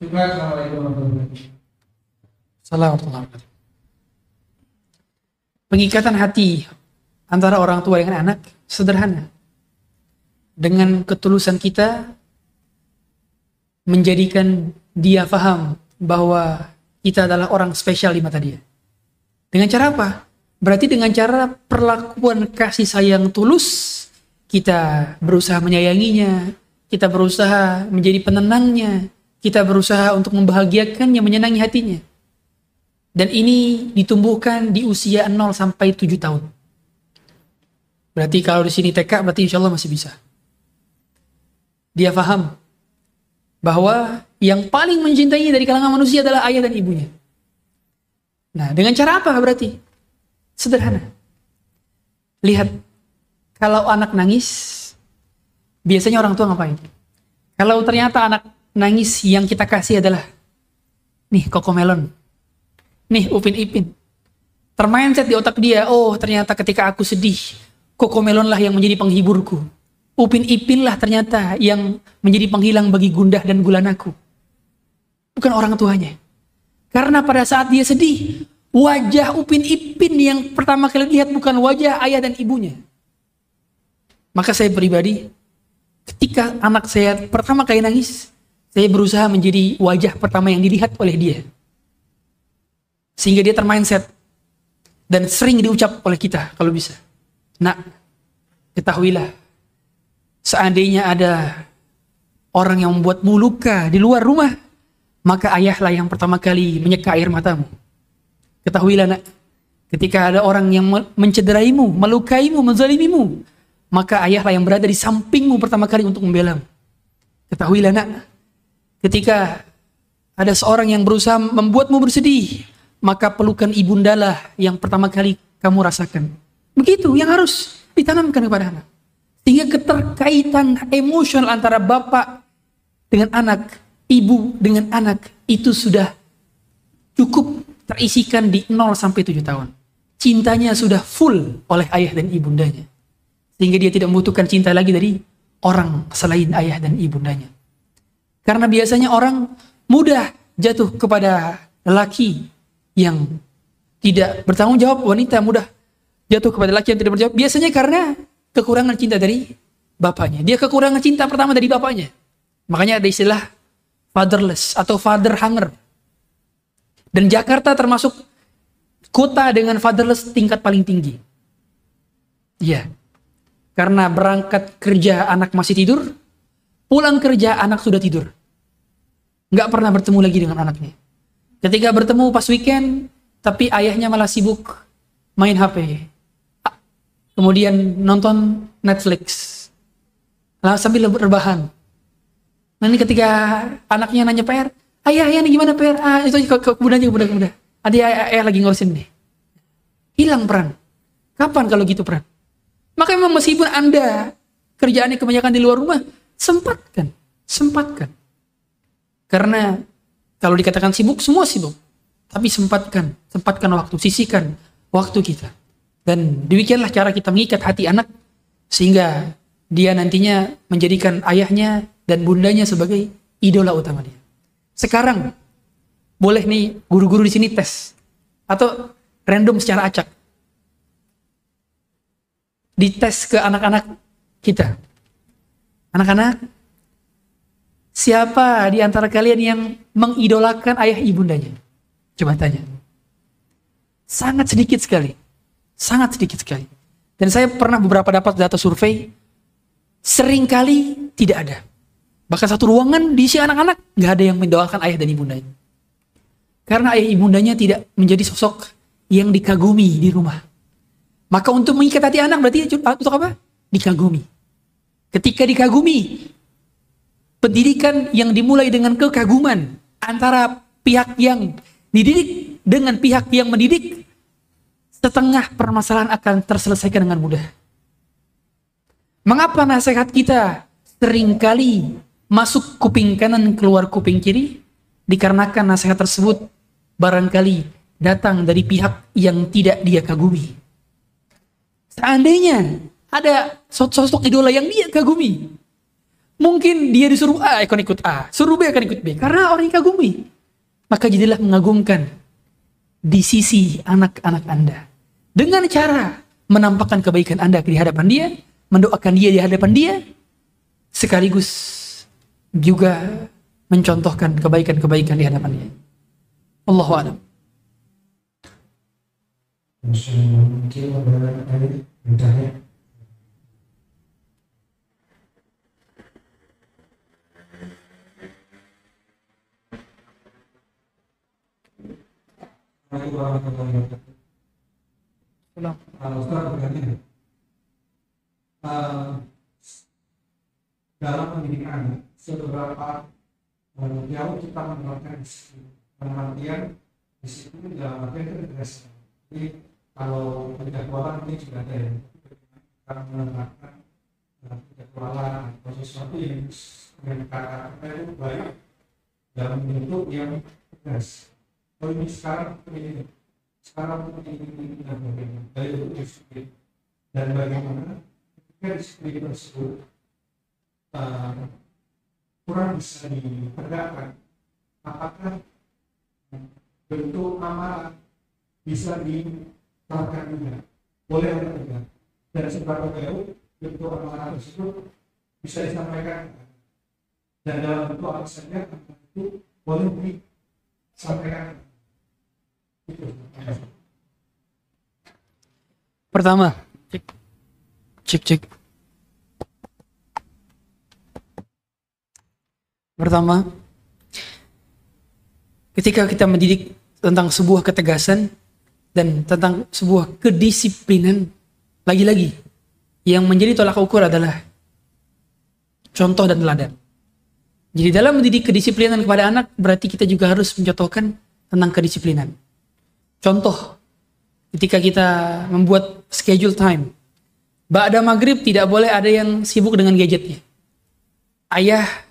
Assalamualaikum warahmatullahi wabarakatuh. Pengikatan hati antara orang tua dengan anak sederhana. Dengan ketulusan kita menjadikan dia faham bahwa kita adalah orang spesial di mata dia. Dengan cara apa? Berarti dengan cara perlakuan kasih sayang tulus, kita berusaha menyayanginya, kita berusaha menjadi penenangnya, kita berusaha untuk membahagiakannya, menyenangi hatinya. Dan ini ditumbuhkan di usia 0 sampai 7 tahun. Berarti kalau di sini TK berarti insya Allah masih bisa. Dia faham bahwa yang paling mencintainya dari kalangan manusia adalah ayah dan ibunya. Nah, dengan cara apa berarti? Sederhana. Lihat, kalau anak nangis, biasanya orang tua ngapain? Kalau ternyata anak nangis yang kita kasih adalah, nih koko melon, nih upin ipin. Termindset di otak dia, oh ternyata ketika aku sedih, koko melon lah yang menjadi penghiburku. Upin ipin lah ternyata yang menjadi penghilang bagi gundah dan gulanaku. Bukan orang tuanya. Karena pada saat dia sedih, Wajah Upin Ipin yang pertama kali lihat bukan wajah ayah dan ibunya. Maka saya pribadi, ketika anak saya pertama kali nangis, saya berusaha menjadi wajah pertama yang dilihat oleh dia. Sehingga dia termindset. Dan sering diucap oleh kita kalau bisa. Nak, ketahuilah, seandainya ada orang yang membuatmu luka di luar rumah, maka ayahlah yang pertama kali menyeka air matamu. Ketahuilah nak, ketika ada orang yang mencederaimu, melukaimu, menzalimimu, maka ayahlah yang berada di sampingmu pertama kali untuk membela. Ketahuilah nak, ketika ada seorang yang berusaha membuatmu bersedih, maka pelukan ibundalah yang pertama kali kamu rasakan. Begitu yang harus ditanamkan kepada anak. Sehingga keterkaitan emosional antara bapak dengan anak, ibu dengan anak, itu sudah cukup terisikan di 0 sampai 7 tahun. Cintanya sudah full oleh ayah dan ibundanya. Sehingga dia tidak membutuhkan cinta lagi dari orang selain ayah dan ibundanya. Karena biasanya orang mudah jatuh kepada lelaki yang tidak bertanggung jawab, wanita mudah jatuh kepada lelaki yang tidak berjawab. Biasanya karena kekurangan cinta dari bapaknya. Dia kekurangan cinta pertama dari bapaknya. Makanya ada istilah fatherless atau father hunger dan Jakarta termasuk kota dengan fatherless tingkat paling tinggi. Iya. Karena berangkat kerja anak masih tidur, pulang kerja anak sudah tidur. Nggak pernah bertemu lagi dengan anaknya. Ketika bertemu pas weekend, tapi ayahnya malah sibuk main HP, kemudian nonton Netflix, Lalu sambil rebahan. Nanti ketika anaknya nanya PR, ayah ayah nih gimana PR? Ah itu ke, ke kemudian aja kemudian kemudian. Adi ayah, ayah lagi ngurusin nih. Hilang peran. Kapan kalau gitu peran? Maka memang meskipun anda kerjaannya kebanyakan di luar rumah, sempatkan, sempatkan. Karena kalau dikatakan sibuk, semua sibuk. Tapi sempatkan, sempatkan waktu, sisihkan waktu kita. Dan demikianlah cara kita mengikat hati anak sehingga dia nantinya menjadikan ayahnya dan bundanya sebagai idola utama dia. Sekarang boleh nih guru-guru di sini tes atau random secara acak. Dites ke anak-anak kita. Anak-anak, siapa di antara kalian yang mengidolakan ayah ibundanya? Coba tanya. Sangat sedikit sekali. Sangat sedikit sekali. Dan saya pernah beberapa dapat data survei, sering kali tidak ada. Bahkan satu ruangan diisi anak-anak, nggak ada yang mendoakan ayah dan ibundanya. Karena ayah ibundanya tidak menjadi sosok yang dikagumi di rumah. Maka untuk mengikat hati anak berarti untuk apa? Dikagumi. Ketika dikagumi, pendidikan yang dimulai dengan kekaguman antara pihak yang dididik dengan pihak yang mendidik, setengah permasalahan akan terselesaikan dengan mudah. Mengapa nasihat kita sering kali masuk kuping kanan keluar kuping kiri? Dikarenakan nasihat tersebut barangkali datang dari pihak yang tidak dia kagumi. Seandainya ada sosok idola yang dia kagumi, mungkin dia disuruh A akan ikut A, suruh B akan ikut B, karena orang yang kagumi. Maka jadilah mengagumkan di sisi anak-anak Anda. Dengan cara menampakkan kebaikan Anda di hadapan dia, mendoakan dia di hadapan dia, sekaligus juga mencontohkan kebaikan-kebaikan di hadapan dia. Allahu a'lam. Kalau Ustaz eh, dalam pendidikan seberapa jauh kita menerapkan artian disiplin dalam artian ketegasan jadi kalau penjadwalan ini sudah ada ya kita menerapkan penjadwalan atau sesuatu yang yang kata itu baik dalam bentuk yang tegas. Oh ini sekarang ini sekarang ini ini dan bagaimana? Dari disiplin dan bagaimana? Ketika disiplin tersebut uh, kurang bisa ditegakkan apakah bentuk amalan bisa diterapkan juga boleh atau tidak? Dan seberapa jauh bentuk amalan tersebut bisa disampaikan. Dan dalam bentuk amalan itu boleh disampaikan. Itu. Pertama, cek, cek, cek. Pertama, ketika kita mendidik tentang sebuah ketegasan dan tentang sebuah kedisiplinan, lagi-lagi yang menjadi tolak ukur adalah contoh dan teladan. Jadi dalam mendidik kedisiplinan kepada anak berarti kita juga harus mencontohkan tentang kedisiplinan. Contoh, ketika kita membuat schedule time, Ba'da maghrib tidak boleh ada yang sibuk dengan gadgetnya. Ayah,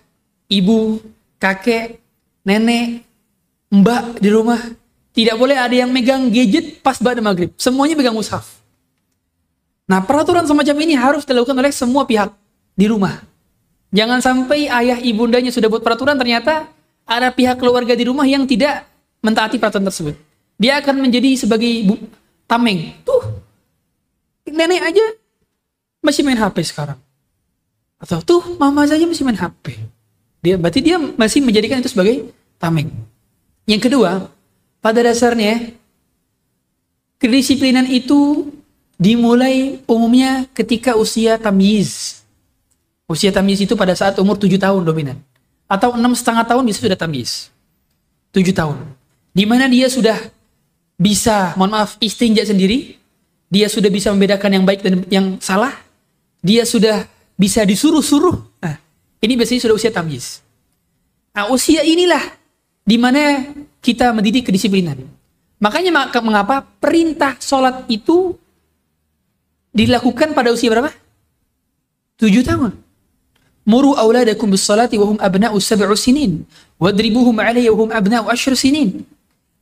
ibu, kakek, nenek, mbak di rumah, tidak boleh ada yang megang gadget pas Ba'da maghrib. Semuanya pegang mushaf. Nah peraturan semacam ini harus dilakukan oleh semua pihak di rumah. Jangan sampai ayah ibundanya sudah buat peraturan ternyata ada pihak keluarga di rumah yang tidak mentaati peraturan tersebut. Dia akan menjadi sebagai bu, tameng. Tuh, nenek aja masih main HP sekarang. Atau tuh mama saja masih main HP. Dia berarti dia masih menjadikan itu sebagai tameng. Yang kedua, pada dasarnya kedisiplinan itu dimulai umumnya ketika usia tamyiz. Usia tamyiz itu pada saat umur 7 tahun dominan. Atau enam setengah tahun bisa sudah tamyiz. 7 tahun. Di mana dia sudah bisa, mohon maaf, istinja sendiri, dia sudah bisa membedakan yang baik dan yang salah, dia sudah bisa disuruh-suruh. Nah, ini biasanya sudah usia tamyiz. Nah, usia inilah di mana kita mendidik kedisiplinan. Makanya maka mengapa perintah sholat itu dilakukan pada usia berapa? Tujuh tahun. Muru awladakum bis salati wa hum abna'u sab'u sinin. Wadribuhum alaihi wa hum abna'u asyr sinin.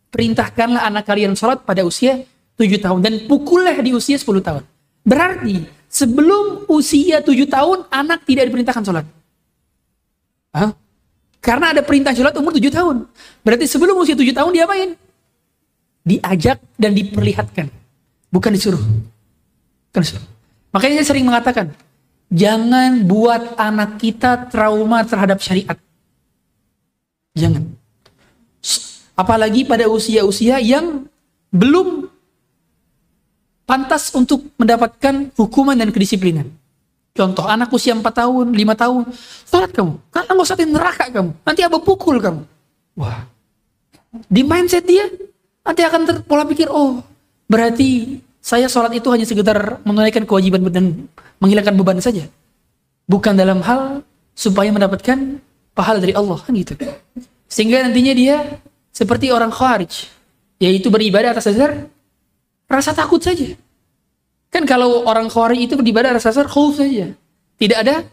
Perintahkanlah anak kalian sholat pada usia tujuh tahun. Dan pukullah di usia sepuluh tahun. Berarti sebelum usia tujuh tahun anak tidak diperintahkan sholat. Hah? Karena ada perintah sholat umur tujuh tahun. Berarti sebelum usia tujuh tahun diapain? Diajak dan diperlihatkan. Bukan disuruh. Bukan disuruh. Makanya saya sering mengatakan, jangan buat anak kita trauma terhadap syariat. Jangan. Apalagi pada usia-usia yang belum pantas untuk mendapatkan hukuman dan kedisiplinan. Contoh anak usia 4 tahun, 5 tahun, sholat kamu. Karena mau di neraka kamu. Nanti abah pukul kamu. Wah. Di mindset dia, nanti akan terpola pikir, oh berarti saya sholat itu hanya sekedar menunaikan kewajiban dan menghilangkan beban saja. Bukan dalam hal supaya mendapatkan pahala dari Allah. Kan gitu. Sehingga nantinya dia seperti orang khawarij. Yaitu beribadah atas dasar rasa takut saja. Kan kalau orang Khawarij itu beribadah rasa dasar khauf saja. Tidak ada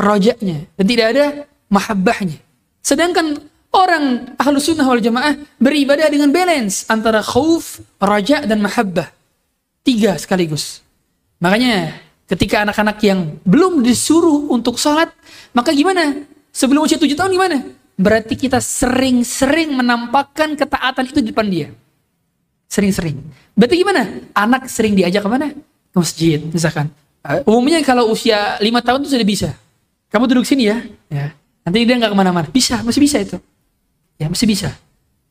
rojaknya dan tidak ada mahabbahnya. Sedangkan orang ahlu sunnah wal jamaah beribadah dengan balance antara khauf, raja dan mahabbah. Tiga sekaligus. Makanya ketika anak-anak yang belum disuruh untuk sholat, maka gimana? Sebelum usia tujuh tahun gimana? Berarti kita sering-sering menampakkan ketaatan itu di depan dia. Sering-sering. Berarti gimana? Anak sering diajak ke mana? Ke masjid misalkan. Uh, umumnya kalau usia lima tahun itu sudah bisa. Kamu duduk sini ya, ya. Nanti dia nggak ke mana-mana. Bisa, masih bisa itu. Ya masih bisa.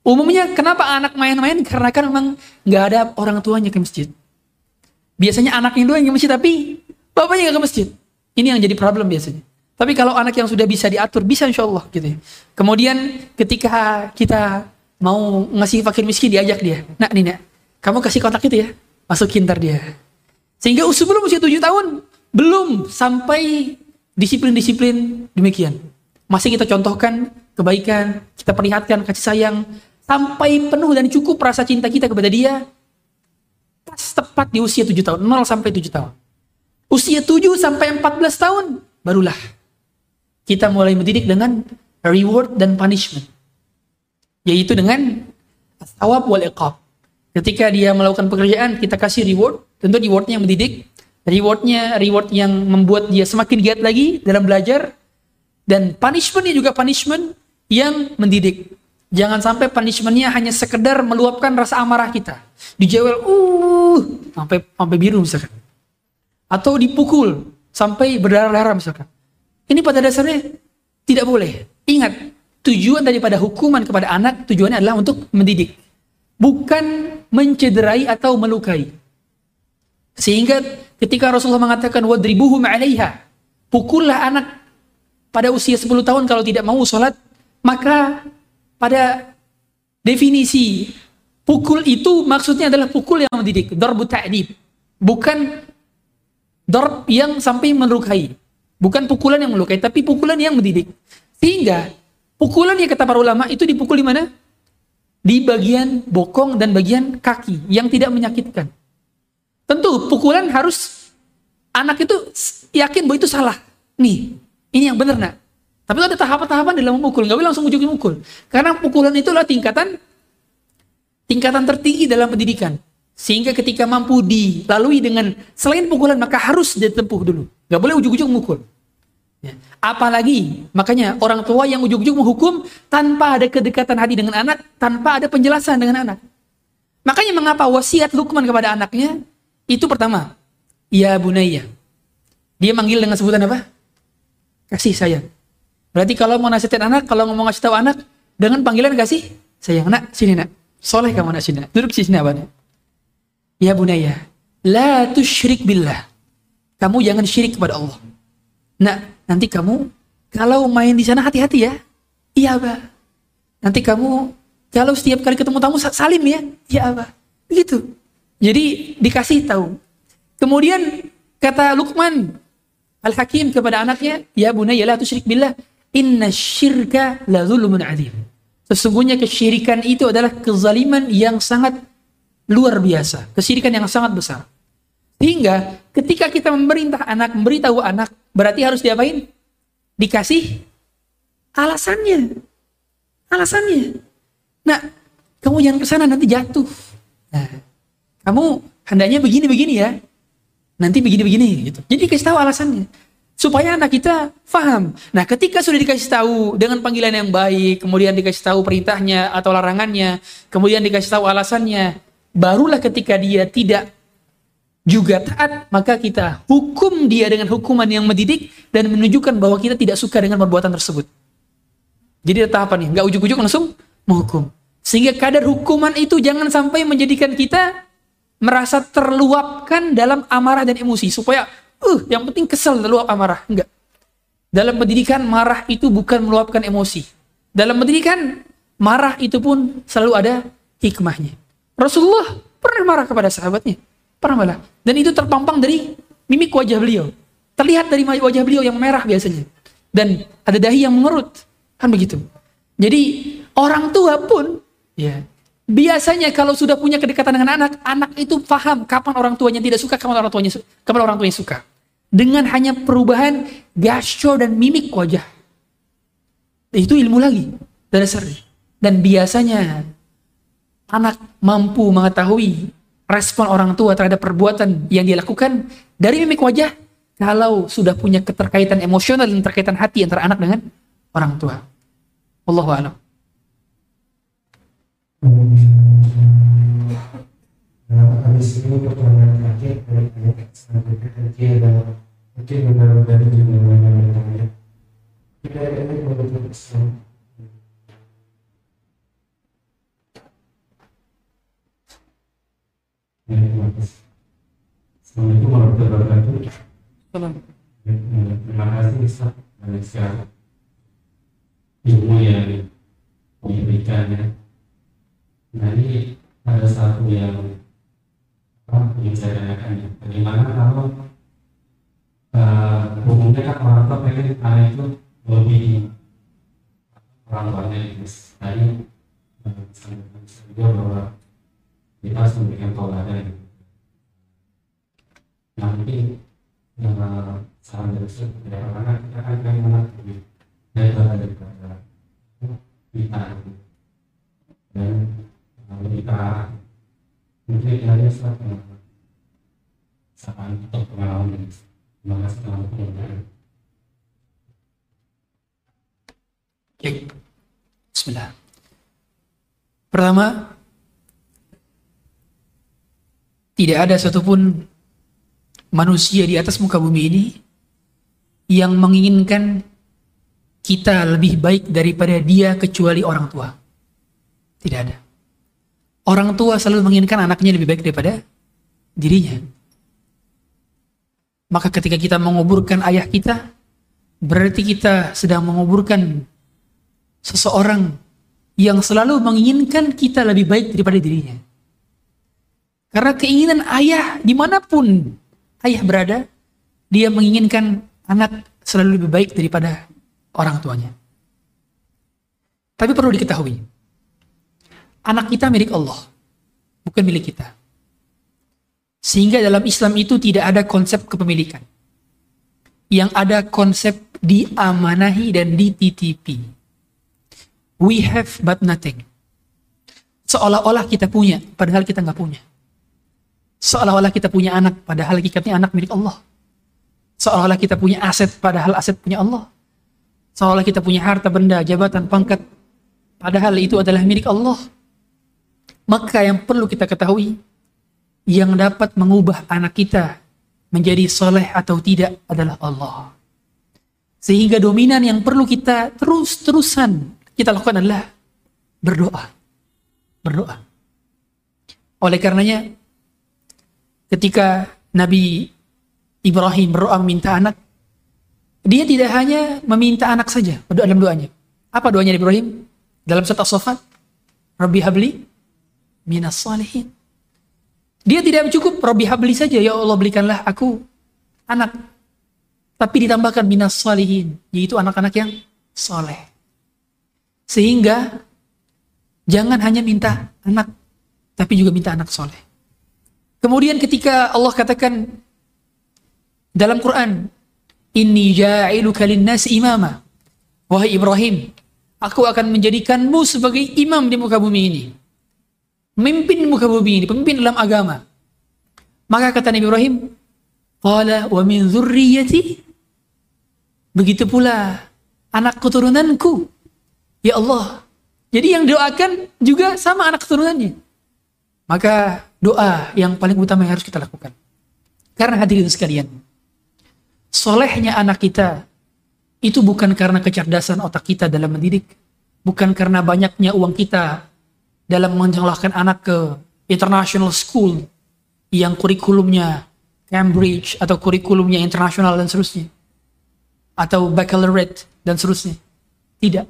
Umumnya kenapa anak main-main? Karena kan memang nggak ada orang tuanya ke masjid. Biasanya anaknya doang yang ke masjid, tapi bapaknya nggak ke masjid. Ini yang jadi problem biasanya. Tapi kalau anak yang sudah bisa diatur, bisa insya Allah gitu ya. Kemudian ketika kita mau ngasih fakir miskin diajak dia. Nak nih nak, kamu kasih kontak itu ya. Masukin ntar dia. Sehingga sebelum usia tujuh tahun belum sampai disiplin-disiplin demikian. Masih kita contohkan kebaikan, kita perlihatkan kasih sayang sampai penuh dan cukup rasa cinta kita kepada dia pas tepat di usia tujuh tahun, 0 sampai tujuh tahun. Usia tujuh sampai empat belas tahun barulah kita mulai mendidik dengan reward dan punishment. Yaitu dengan awab wal iqab. Ketika dia melakukan pekerjaan, kita kasih reward, Tentu rewardnya yang mendidik, rewardnya reward yang membuat dia semakin giat lagi dalam belajar, dan punishmentnya juga punishment yang mendidik. Jangan sampai punishmentnya hanya sekedar meluapkan rasa amarah kita. Dijewel, uh, sampai sampai biru misalkan. Atau dipukul sampai berdarah-darah misalkan. Ini pada dasarnya tidak boleh. Ingat, tujuan daripada hukuman kepada anak tujuannya adalah untuk mendidik. Bukan mencederai atau melukai. Sehingga ketika Rasulullah mengatakan wadribuhum 'alaiha, pukullah anak pada usia 10 tahun kalau tidak mau sholat, maka pada definisi pukul itu maksudnya adalah pukul yang mendidik, darbu ta'dib. Bukan darb yang sampai melukai. Bukan pukulan yang melukai, tapi pukulan yang mendidik. Sehingga pukulan yang kata para ulama itu dipukul di mana? Di bagian bokong dan bagian kaki yang tidak menyakitkan. Tentu pukulan harus anak itu yakin bahwa itu salah. Nih, ini yang benar nak. Tapi ada tahapan-tahapan dalam memukul, nggak boleh langsung ujungin mukul. Karena pukulan itu adalah tingkatan tingkatan tertinggi dalam pendidikan. Sehingga ketika mampu dilalui dengan selain pukulan maka harus ditempuh dulu. Nggak boleh ujung-ujung mukul. Apalagi makanya orang tua yang ujung-ujung menghukum tanpa ada kedekatan hati dengan anak, tanpa ada penjelasan dengan anak. Makanya mengapa wasiat Lukman kepada anaknya itu pertama. Ya bunaya. Dia manggil dengan sebutan apa? Kasih sayang. Berarti kalau mau nasihatin anak, kalau ngomong ngasih tahu anak, dengan panggilan kasih sayang. Nak, sini nak. Soleh kamu nak sini. Duduk sini apa? Ya bunaya. La tusyrik billah. Kamu jangan syirik kepada Allah. Nak, nanti kamu kalau main di sana hati-hati ya. Iya, Abah. Nanti kamu kalau setiap kali ketemu tamu salim ya. Iya, Abah. Begitu. Jadi dikasih tahu Kemudian kata Luqman Al-Hakim kepada anaknya, "Ya bunayya la tusyrik billah, inna syirka la zulmun adzim." Sesungguhnya kesyirikan itu adalah kezaliman yang sangat luar biasa, kesyirikan yang sangat besar. Sehingga ketika kita memerintah anak, memberitahu anak, berarti harus diapain? Dikasih alasannya. Alasannya. Nah, kamu jangan ke sana nanti jatuh. Nah, kamu hendaknya begini-begini ya. Nanti begini-begini gitu. Jadi kasih tahu alasannya supaya anak kita faham. Nah, ketika sudah dikasih tahu dengan panggilan yang baik, kemudian dikasih tahu perintahnya atau larangannya, kemudian dikasih tahu alasannya, barulah ketika dia tidak juga taat, maka kita hukum dia dengan hukuman yang mendidik dan menunjukkan bahwa kita tidak suka dengan perbuatan tersebut. Jadi ada tahapan nih, nggak ujuk-ujuk langsung menghukum. Sehingga kadar hukuman itu jangan sampai menjadikan kita merasa terluapkan dalam amarah dan emosi. Supaya uh yang penting kesel luap amarah. Enggak dalam pendidikan marah itu bukan meluapkan emosi. Dalam pendidikan marah itu pun selalu ada hikmahnya. Rasulullah pernah marah kepada sahabatnya pernah malah dan itu terpampang dari mimik wajah beliau terlihat dari wajah beliau yang merah biasanya dan ada dahi yang mengerut kan begitu jadi orang tua pun ya Biasanya kalau sudah punya kedekatan dengan anak, anak itu paham kapan orang tuanya tidak suka, kapan orang tuanya kapan orang tuanya suka. Dengan hanya perubahan gesture dan mimik wajah. Itu ilmu lagi dasarnya. Dan biasanya anak mampu mengetahui respon orang tua terhadap perbuatan yang dia lakukan dari mimik wajah kalau sudah punya keterkaitan emosional dan terkaitan hati antara anak dengan orang tua. Allahu a'lam. Assalamualaikum warahmatullahi wabarakatuh. Terima kasih Ustaz Malaysia ilmu yang diberikan ya. Nah ini ada satu yang apa yang saya tanyakan ya. Bagaimana kalau uh, umumnya kan orang tua pengen anak itu lebih orang tuanya itu. Nah ini juga bahwa kita harus memberikan toladan gitu. Nah mungkin uh, saran dari itu karena kita kan pengen anak lebih daripada daripada kita dan kita mungkin hanya satu saat untuk pengalaman terima kasih telah pengalaman Oke. Bismillah. Pertama, tidak ada satupun manusia di atas muka bumi ini yang menginginkan kita lebih baik daripada dia kecuali orang tua. Tidak ada. Orang tua selalu menginginkan anaknya lebih baik daripada dirinya. Maka ketika kita menguburkan ayah kita, berarti kita sedang menguburkan seseorang yang selalu menginginkan kita lebih baik daripada dirinya. Karena keinginan ayah di mana pun ayah berada, dia menginginkan anak selalu lebih baik daripada orang tuanya. Tapi perlu diketahui, anak kita milik Allah, bukan milik kita. Sehingga dalam Islam itu tidak ada konsep kepemilikan. Yang ada konsep diamanahi dan dititipi. We have but nothing. Seolah-olah kita punya, padahal kita nggak punya. Seolah-olah kita punya anak, padahal hakikatnya anak milik Allah. Seolah-olah kita punya aset, padahal aset punya Allah. Seolah-olah kita punya harta benda, jabatan, pangkat, padahal itu adalah milik Allah. Maka yang perlu kita ketahui, yang dapat mengubah anak kita menjadi soleh atau tidak adalah Allah. Sehingga dominan yang perlu kita terus-terusan kita lakukan adalah berdoa. Berdoa. Oleh karenanya, ketika Nabi Ibrahim berdoa meminta anak, dia tidak hanya meminta anak saja dalam doanya. Apa doanya Ibrahim? Dalam surat As-Saffat, Rabbi habli minas salihin. Dia tidak cukup Robi habli saja ya Allah belikanlah aku anak. Tapi ditambahkan minas salihin, yaitu anak-anak yang soleh. Sehingga jangan hanya minta anak, tapi juga minta anak soleh. Kemudian ketika Allah katakan dalam Quran, Inni ja'iluka linnasi imama. Wahai Ibrahim, aku akan menjadikanmu sebagai imam di muka bumi ini. Memimpin muka bumi ini, pemimpin dalam agama. Maka kata Nabi Ibrahim, Qala wa min dzurriyyati Begitu pula anak keturunanku. Ya Allah. Jadi yang doakan juga sama anak keturunannya. Maka doa yang paling utama yang harus kita lakukan. Karena hadirin sekalian, solehnya anak kita itu bukan karena kecerdasan otak kita dalam mendidik, bukan karena banyaknya uang kita dalam menyekolahkan anak ke international school yang kurikulumnya Cambridge atau kurikulumnya internasional dan seterusnya atau baccalaureate dan seterusnya. Tidak.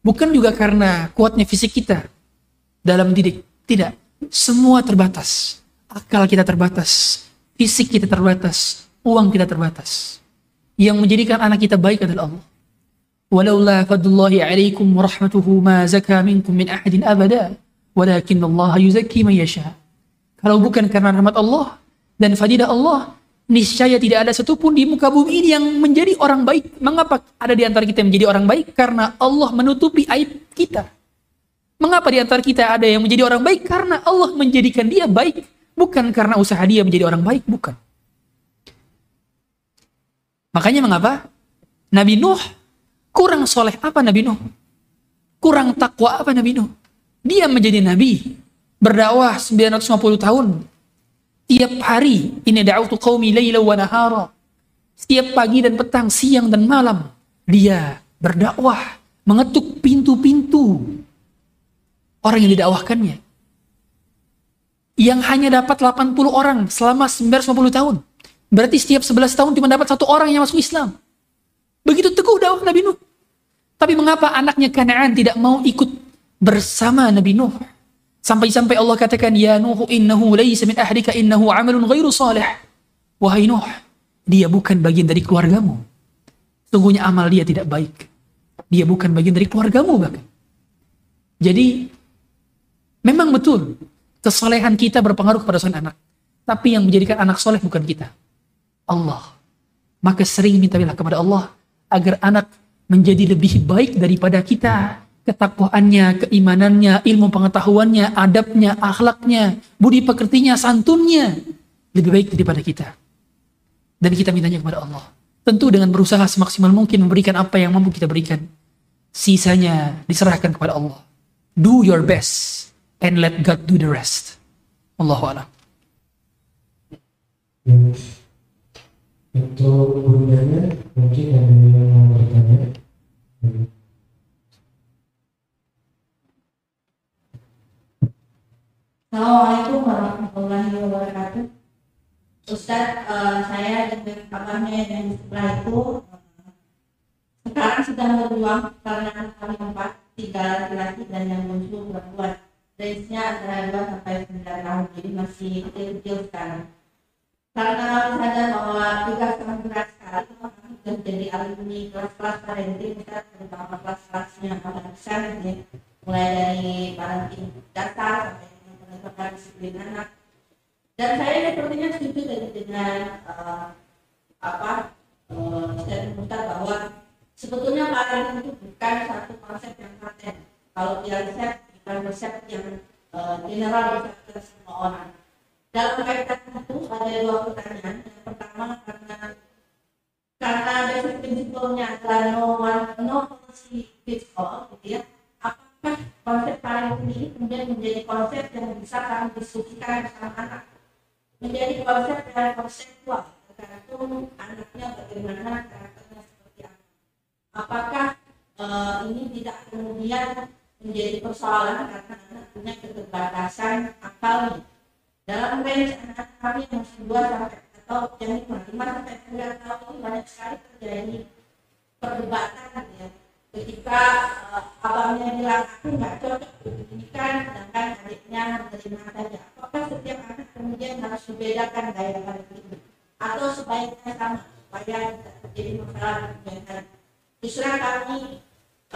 Bukan juga karena kuatnya fisik kita dalam didik. Tidak. Semua terbatas. Akal kita terbatas. Fisik kita terbatas. Uang kita terbatas. Yang menjadikan anak kita baik adalah Allah. Walaula fadlullahi alaikum wa rahmatuhu ma zaka minkum min ahadin abada. Walakin Allah man yasha. Kalau bukan karena rahmat Allah dan fadilah Allah, niscaya tidak ada satupun di muka bumi ini yang menjadi orang baik. Mengapa ada di antara kita yang menjadi orang baik? Karena Allah menutupi aib kita. Mengapa di antara kita ada yang menjadi orang baik? Karena Allah menjadikan dia baik. Bukan karena usaha dia menjadi orang baik, bukan. Makanya mengapa? Nabi Nuh kurang soleh apa Nabi Nuh? Kurang takwa apa Nabi Nuh? Dia menjadi Nabi, berdakwah 950 tahun, Tiap hari ini da'utu qaumi laila wa nahara. Setiap pagi dan petang, siang dan malam dia berdakwah, mengetuk pintu-pintu orang yang didakwahkannya. Yang hanya dapat 80 orang selama 950 tahun. Berarti setiap 11 tahun cuma dapat satu orang yang masuk Islam. Begitu teguh dakwah Nabi Nuh. Tapi mengapa anaknya Kanaan tidak mau ikut bersama Nabi Nuh? Sampai-sampai Allah katakan, Ya Nuh innahu laysa min ahlika innahu amalun ghairu salih. Wahai Nuh, dia bukan bagian dari keluargamu. Sungguhnya amal dia tidak baik. Dia bukan bagian dari keluargamu bahkan. Jadi, memang betul, kesalehan kita berpengaruh kepada sang anak. Tapi yang menjadikan anak soleh bukan kita. Allah. Maka sering minta kepada Allah agar anak menjadi lebih baik daripada kita ketakwaannya, keimanannya, ilmu pengetahuannya, adabnya, akhlaknya, budi pekertinya, santunnya lebih baik daripada kita. Dan kita mintanya kepada Allah. Tentu dengan berusaha semaksimal mungkin memberikan apa yang mampu kita berikan. Sisanya diserahkan kepada Allah. Do your best and let God do the rest. Allahu a'lam. Untuk bundanya mungkin ada yang mau bertanya. Assalamualaikum warahmatullahi wabarakatuh. Ustadz, uh, saya dengan kabarnya yang sebelah itu uh, sekarang sedang berjuang karena kami empat, tiga laki-laki dan yang bungsu perempuan. Range-nya antara 2 sampai 9 tahun, jadi masih kecil-kecil sekarang. Karena kami sadar bahwa tugas sangat berat sekali, kami sudah jadi alumni kelas-kelas parenting, kita terutama kelas-kelasnya besar, ya. mulai dari parenting dasar sampai tentang disiplin anak dan saya sepertinya setuju dengan, dengan uh, apa uh, statement bahwa sebetulnya parenting itu bukan satu konsep yang paten kalau resep bukan resep yang uh, general bisa semua orang. Dalam kaitan itu ada dua pertanyaan. Yang pertama karena karena basic prinsipnya adalah no one no policy fits all gitu ya. Apakah konsep parenting ini kemudian menjadi konsep yang bisa kami diskusikan bersama anak? Menjadi konsep yang konseptual tergantung anaknya bagaimana karakternya seperti apa. Apakah uh, ini tidak kemudian menjadi persoalan karena anak punya keterbatasan akalnya dalam range anak kami yang masih dua sampai atau yang lima sampai sembilan tahun ini banyak sekali terjadi perdebatan ya. Ketika uh, abangnya bilang aku nggak cocok pendidikan sedangkan adiknya menerima saja. Apakah setiap anak kemudian harus dibedakan gaya itu? Atau sebaiknya sama supaya tidak terjadi masalah. Di surat kami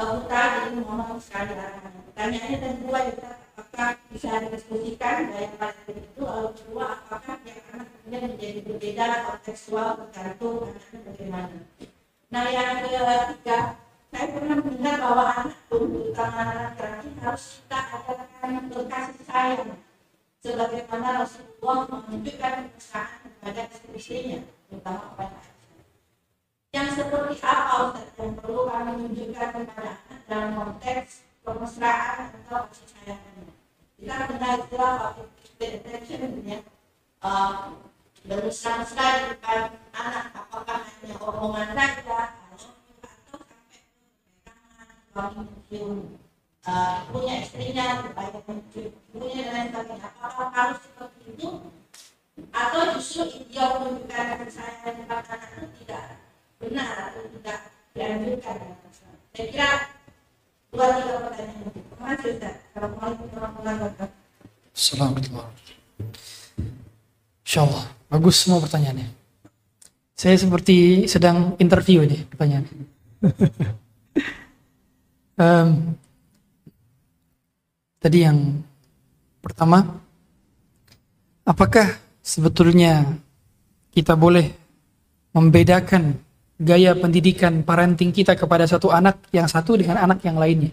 putra jadi mohon sekali arahannya. Pertanyaannya dan kedua ya Ustaz, apakah bisa didiskusikan gaya parenting itu lalu kedua apakah tiap anak kemudian menjadi berbeda kontekstual tergantung anaknya bagaimana. Nah yang ketiga saya pernah mendengar bahwa anak pun terutama anak laki-laki harus kita adakan berkasih sayang sebagaimana Rasulullah menunjukkan kemesraan kepada istri-istrinya terutama kepada. Yang seperti apa Ustaz yang perlu kami tunjukkan kepada anak dalam konteks kemesraan atau kasih? Kita mengenal istilah public attention ya. Uh, bermesra-mesra di depan anak apakah hanya omongan saja atau sampai suami mencium uh, punya istrinya supaya mencium ibunya dan lain sebagainya apakah harus seperti itu atau justru dia menunjukkan sayang kepada anak tidak benar atau tidak dianjurkan saya kira dua tiga pertanyaan itu terima kasih Ustaz. Assalamualaikum warahmatullahi wabarakatuh. Assalamualaikum Insya Allah, bagus semua pertanyaannya. Saya seperti sedang interview ini pertanyaannya. Em, tadi yang pertama, apakah sebetulnya kita boleh membedakan gaya pendidikan parenting kita kepada satu anak yang satu dengan anak yang lainnya?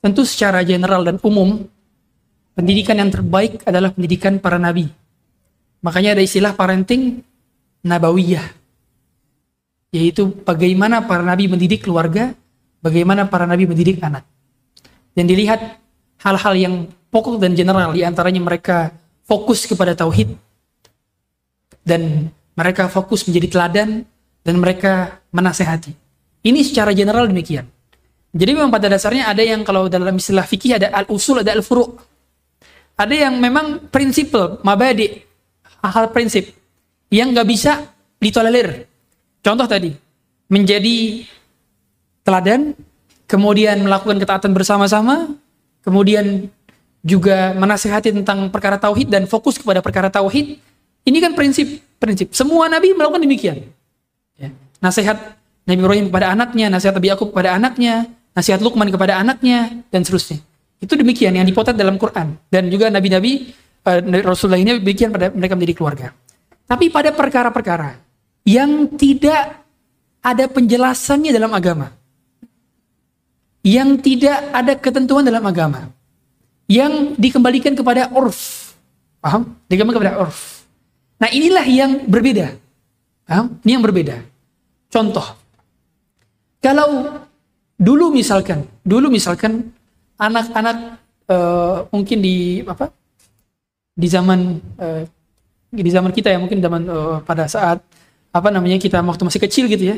Tentu secara general dan umum, pendidikan yang terbaik adalah pendidikan para nabi. Makanya ada istilah parenting nabawiyah. Yaitu bagaimana para nabi mendidik keluarga, bagaimana para nabi mendidik anak. Dan dilihat hal-hal yang pokok dan general di antaranya mereka fokus kepada tauhid dan mereka fokus menjadi teladan dan mereka menasehati. Ini secara general demikian. Jadi memang pada dasarnya ada yang kalau dalam istilah fikih ada al-usul, ada al-furu'. Ada yang memang prinsipal, mabadi, hal prinsip yang nggak bisa ditolerir. Contoh tadi, menjadi teladan, kemudian melakukan ketaatan bersama-sama, kemudian juga menasehati tentang perkara tauhid dan fokus kepada perkara tauhid. Ini kan prinsip prinsip. Semua nabi melakukan demikian. Nasihat Nabi Ibrahim kepada anaknya, nasihat Nabi Yakub kepada anaknya, nasihat Luqman kepada anaknya dan seterusnya. Itu demikian yang dipotret dalam Quran dan juga nabi-nabi uh, Rasulullah ini demikian pada mereka menjadi keluarga. Tapi pada perkara-perkara yang tidak ada penjelasannya dalam agama, yang tidak ada ketentuan dalam agama, yang dikembalikan kepada urf, paham? Dikembalikan kepada urf. Nah inilah yang berbeda, paham? Ini yang berbeda. Contoh, kalau dulu misalkan, dulu misalkan anak-anak uh, mungkin di apa? Di zaman uh, di zaman kita ya mungkin zaman uh, pada saat apa namanya kita waktu masih kecil gitu ya.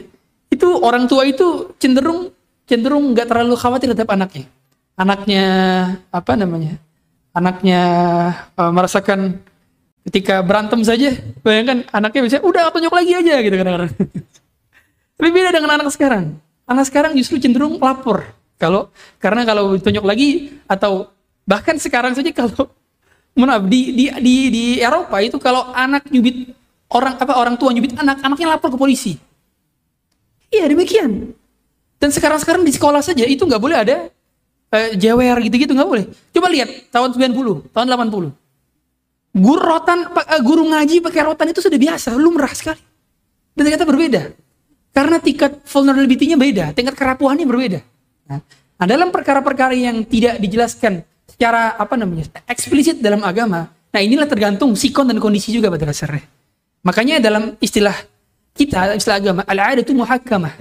Itu orang tua itu cenderung cenderung nggak terlalu khawatir terhadap anaknya. Anaknya apa namanya? Anaknya uh, merasakan ketika berantem saja, bayangkan anaknya bisa udah tunjuk lagi aja gitu kadang-kadang. Tapi beda dengan anak sekarang. Anak sekarang justru cenderung lapor. Kalau karena kalau ditunjuk lagi atau bahkan sekarang saja kalau maaf di di di di Eropa itu kalau anak nyubit orang apa orang tua nyubit anak, anaknya lapor ke polisi. Iya demikian. Dan sekarang-sekarang di sekolah saja itu nggak boleh ada uh, jewer gitu-gitu nggak boleh. Coba lihat tahun 90, tahun 80. Guru rotan, uh, guru ngaji pakai rotan itu sudah biasa, lumrah sekali. Dan ternyata berbeda. Karena tingkat vulnerability-nya beda, tingkat kerapuhannya berbeda. Nah, nah dalam perkara-perkara yang tidak dijelaskan secara apa namanya eksplisit dalam agama, nah inilah tergantung sikon dan kondisi juga pada dasarnya. Makanya dalam istilah kita, istilah agama, al-adatu muhakkamah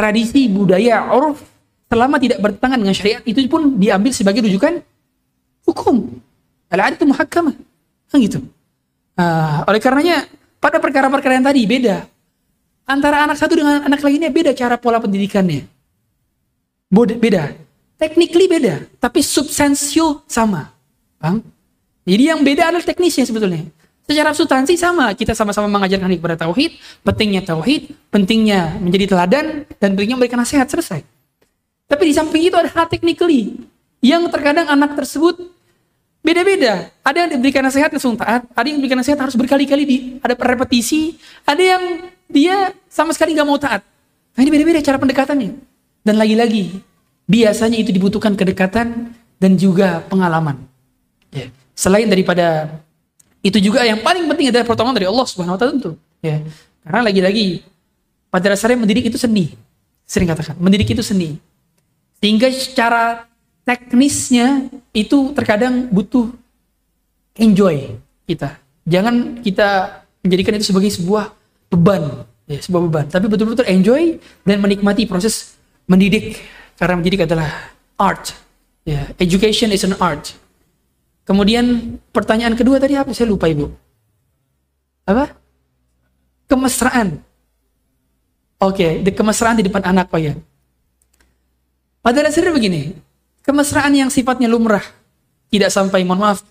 tradisi, budaya, uruf selama tidak bertentangan dengan syariat itu pun diambil sebagai rujukan hukum. Al-adat itu muhakkamah. Kan gitu. Uh, oleh karenanya pada perkara-perkara yang tadi beda. Antara anak satu dengan anak lainnya beda cara pola pendidikannya. Beda. Technically beda, tapi substansial sama. Paham? Jadi yang beda adalah teknisnya sebetulnya. Secara substansi sama, kita sama-sama mengajarkan kepada tauhid, pentingnya tauhid, pentingnya menjadi teladan, dan pentingnya memberikan nasihat, selesai. Tapi di samping itu ada hal technically, yang terkadang anak tersebut Beda-beda. Ada yang diberikan nasihat langsung taat, ada yang diberikan nasihat harus berkali-kali di ada repetisi, ada yang dia sama sekali nggak mau taat. Nah ini beda-beda cara pendekatannya. Dan lagi-lagi biasanya itu dibutuhkan kedekatan dan juga pengalaman. Ya. Selain daripada itu juga yang paling penting adalah pertolongan dari Allah Subhanahu wa tentu. Ya. Karena lagi-lagi pada dasarnya mendidik itu seni. Sering katakan, mendidik itu seni. Sehingga secara teknisnya itu terkadang butuh enjoy kita. Jangan kita menjadikan itu sebagai sebuah beban, ya, sebuah beban. Tapi betul-betul enjoy dan menikmati proses mendidik. Karena mendidik adalah art. Ya, education is an art. Kemudian pertanyaan kedua tadi apa? Saya lupa ibu. Apa? Kemesraan. Oke, okay, kemesraan di depan anak pak ya. Pada dasarnya begini, kemesraan yang sifatnya lumrah, tidak sampai mohon maaf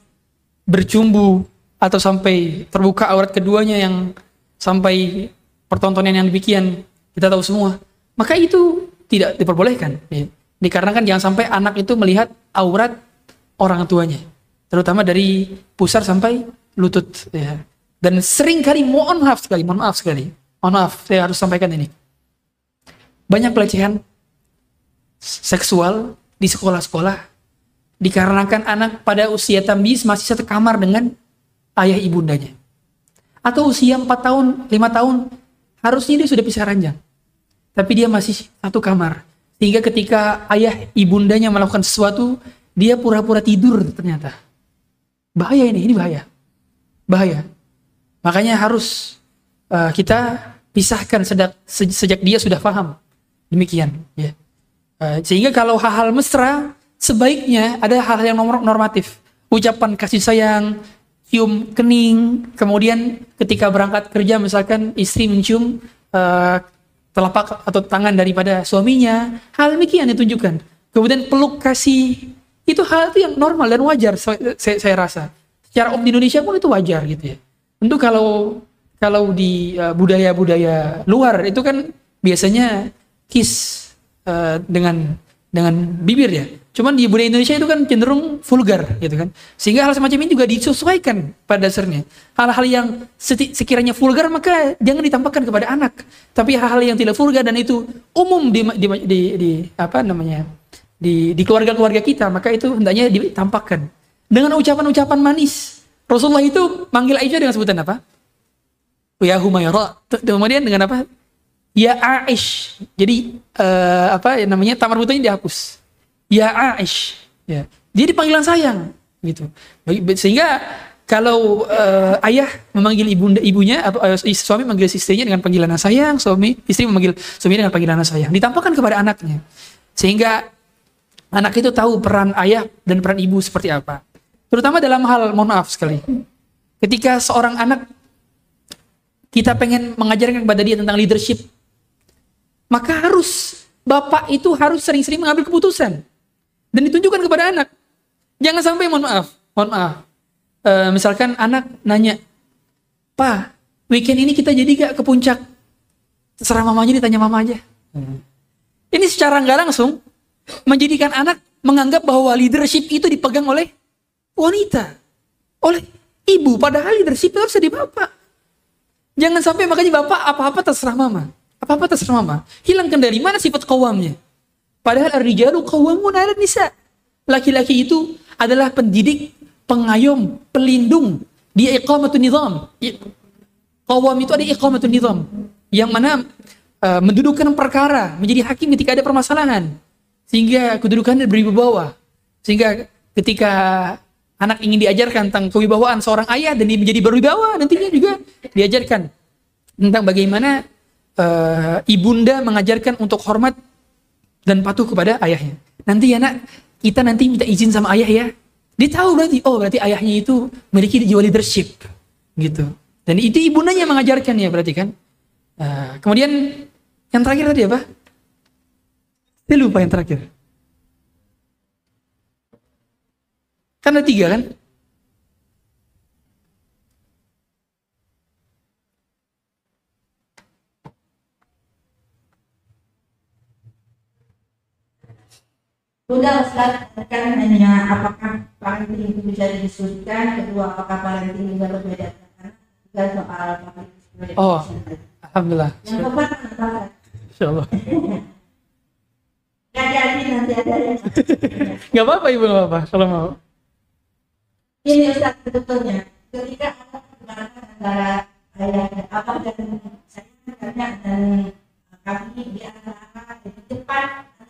bercumbu atau sampai terbuka aurat keduanya yang sampai pertontonan yang demikian kita tahu semua, maka itu tidak diperbolehkan. Ya. Dikarenakan jangan sampai anak itu melihat aurat orang tuanya terutama dari pusar sampai lutut ya. Dan sering kali mohon maaf sekali, mohon maaf sekali. Mohon maaf, saya harus sampaikan ini. Banyak pelecehan seksual di sekolah-sekolah dikarenakan anak pada usia tambis masih satu kamar dengan ayah ibundanya. Atau usia 4 tahun, 5 tahun, harusnya dia sudah pisah ranjang. Tapi dia masih satu kamar. Sehingga ketika ayah ibundanya melakukan sesuatu, dia pura-pura tidur ternyata. Bahaya ini, ini bahaya. Bahaya. Makanya harus uh, kita pisahkan sejak, sejak dia sudah paham. Demikian. Ya. Uh, sehingga kalau hal-hal mesra, sebaiknya ada hal yang normatif. Ucapan kasih sayang, cium kening, kemudian ketika berangkat kerja misalkan istri mencium uh, telapak atau tangan daripada suaminya, hal demikian ditunjukkan. Kemudian peluk kasih itu hal itu yang normal dan wajar saya, saya rasa. Secara umum di Indonesia pun itu wajar gitu ya. Tentu kalau kalau di uh, budaya-budaya luar itu kan biasanya kiss uh, dengan dengan bibir ya. Cuman di budaya Indonesia itu kan cenderung vulgar gitu kan. Sehingga hal semacam ini juga disesuaikan pada dasarnya. Hal-hal yang sekiranya vulgar maka jangan ditampakkan kepada anak. Tapi hal-hal yang tidak vulgar dan itu umum di di, di, di apa namanya? di di keluarga-keluarga kita, maka itu hendaknya ditampakkan dengan ucapan-ucapan manis. Rasulullah itu manggil Aisyah dengan sebutan apa? Ya Humayra. Kemudian dengan apa? Ya Aish. Jadi uh, apa yang namanya tamar butuhnya dihapus. Ya Aish. Ya. Jadi panggilan sayang gitu. Sehingga kalau uh, ayah memanggil ibunda ibunya atau uh, suami memanggil istrinya dengan panggilan sayang, suami istri memanggil suaminya dengan panggilan sayang, ditampakkan kepada anaknya. Sehingga Anak itu tahu peran ayah dan peran ibu seperti apa. Terutama dalam hal, mohon maaf sekali. Ketika seorang anak kita pengen mengajarkan kepada dia tentang leadership, maka harus bapak itu harus sering-sering mengambil keputusan dan ditunjukkan kepada anak. Jangan sampai mohon maaf, mohon maaf. E, misalkan anak nanya, Pak, weekend ini kita jadi gak ke puncak? Terserah mamanya ditanya mama aja. Hmm. Ini secara nggak langsung menjadikan anak menganggap bahwa leadership itu dipegang oleh wanita, oleh ibu. Padahal leadership itu harus di bapak. Jangan sampai makanya bapak apa-apa terserah mama. Apa-apa terserah mama. Hilang kendali. Mana sifat kawamnya? Padahal ar-rijalu kawamun ala nisa. Laki-laki itu adalah pendidik, pengayom, pelindung di iqamatun nizam. Kawam itu ada iqamatun nizam. Yang mana uh, mendudukkan perkara, menjadi hakim ketika ada permasalahan sehingga kedudukannya berwibawa. Sehingga ketika anak ingin diajarkan tentang kewibawaan seorang ayah dan dia menjadi berwibawa, nantinya juga diajarkan tentang bagaimana uh, ibunda mengajarkan untuk hormat dan patuh kepada ayahnya. Nanti ya nak, kita nanti minta izin sama ayah ya. Dia tahu berarti, oh berarti ayahnya itu memiliki jiwa leadership. Gitu. Dan itu ibundanya mengajarkan ya berarti kan. Uh, kemudian yang terakhir tadi apa? Saya lupa yang terakhir. Kan ada tiga kan? Sudah Ustaz, kan hanya apakah parenting itu bisa didiskusikan, kedua apakah parenting juga berbeda dengan juga soal display. Oh. Alhamdulillah. Yang keempat apa? Insya Allah. Jadi nanti ada yang Gak apa-apa ibu, gak apa-apa kalau mau. ini Ustaz sebetulnya ketika anak berbarengan antara ayah dan abah dan saya katanya dan kami di antara di depan anak-anak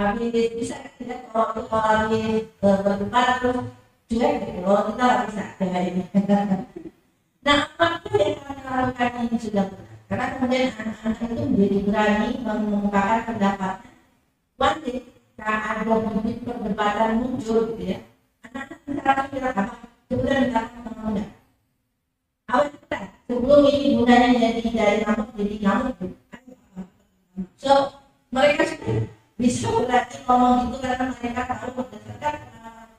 tapi bisa tidak kalau kalau eh, berdebat terus gitu loh kita nggak bisa ini nah apakah yang kami lakukan ini sudah benar karena kemudian anak-anak itu menjadi berani mengungkapkan pendapatnya. One day saat ada bibit perdebatan muncul gitu ya. Anak-anak misalkan bilang apa kemudian misalkan mengundang awal kita sebelum ini bundanya jadi dari nyamuk jadi gitu. so mereka sudah bisa berarti ngomong gitu karena mereka tahu berdasarkan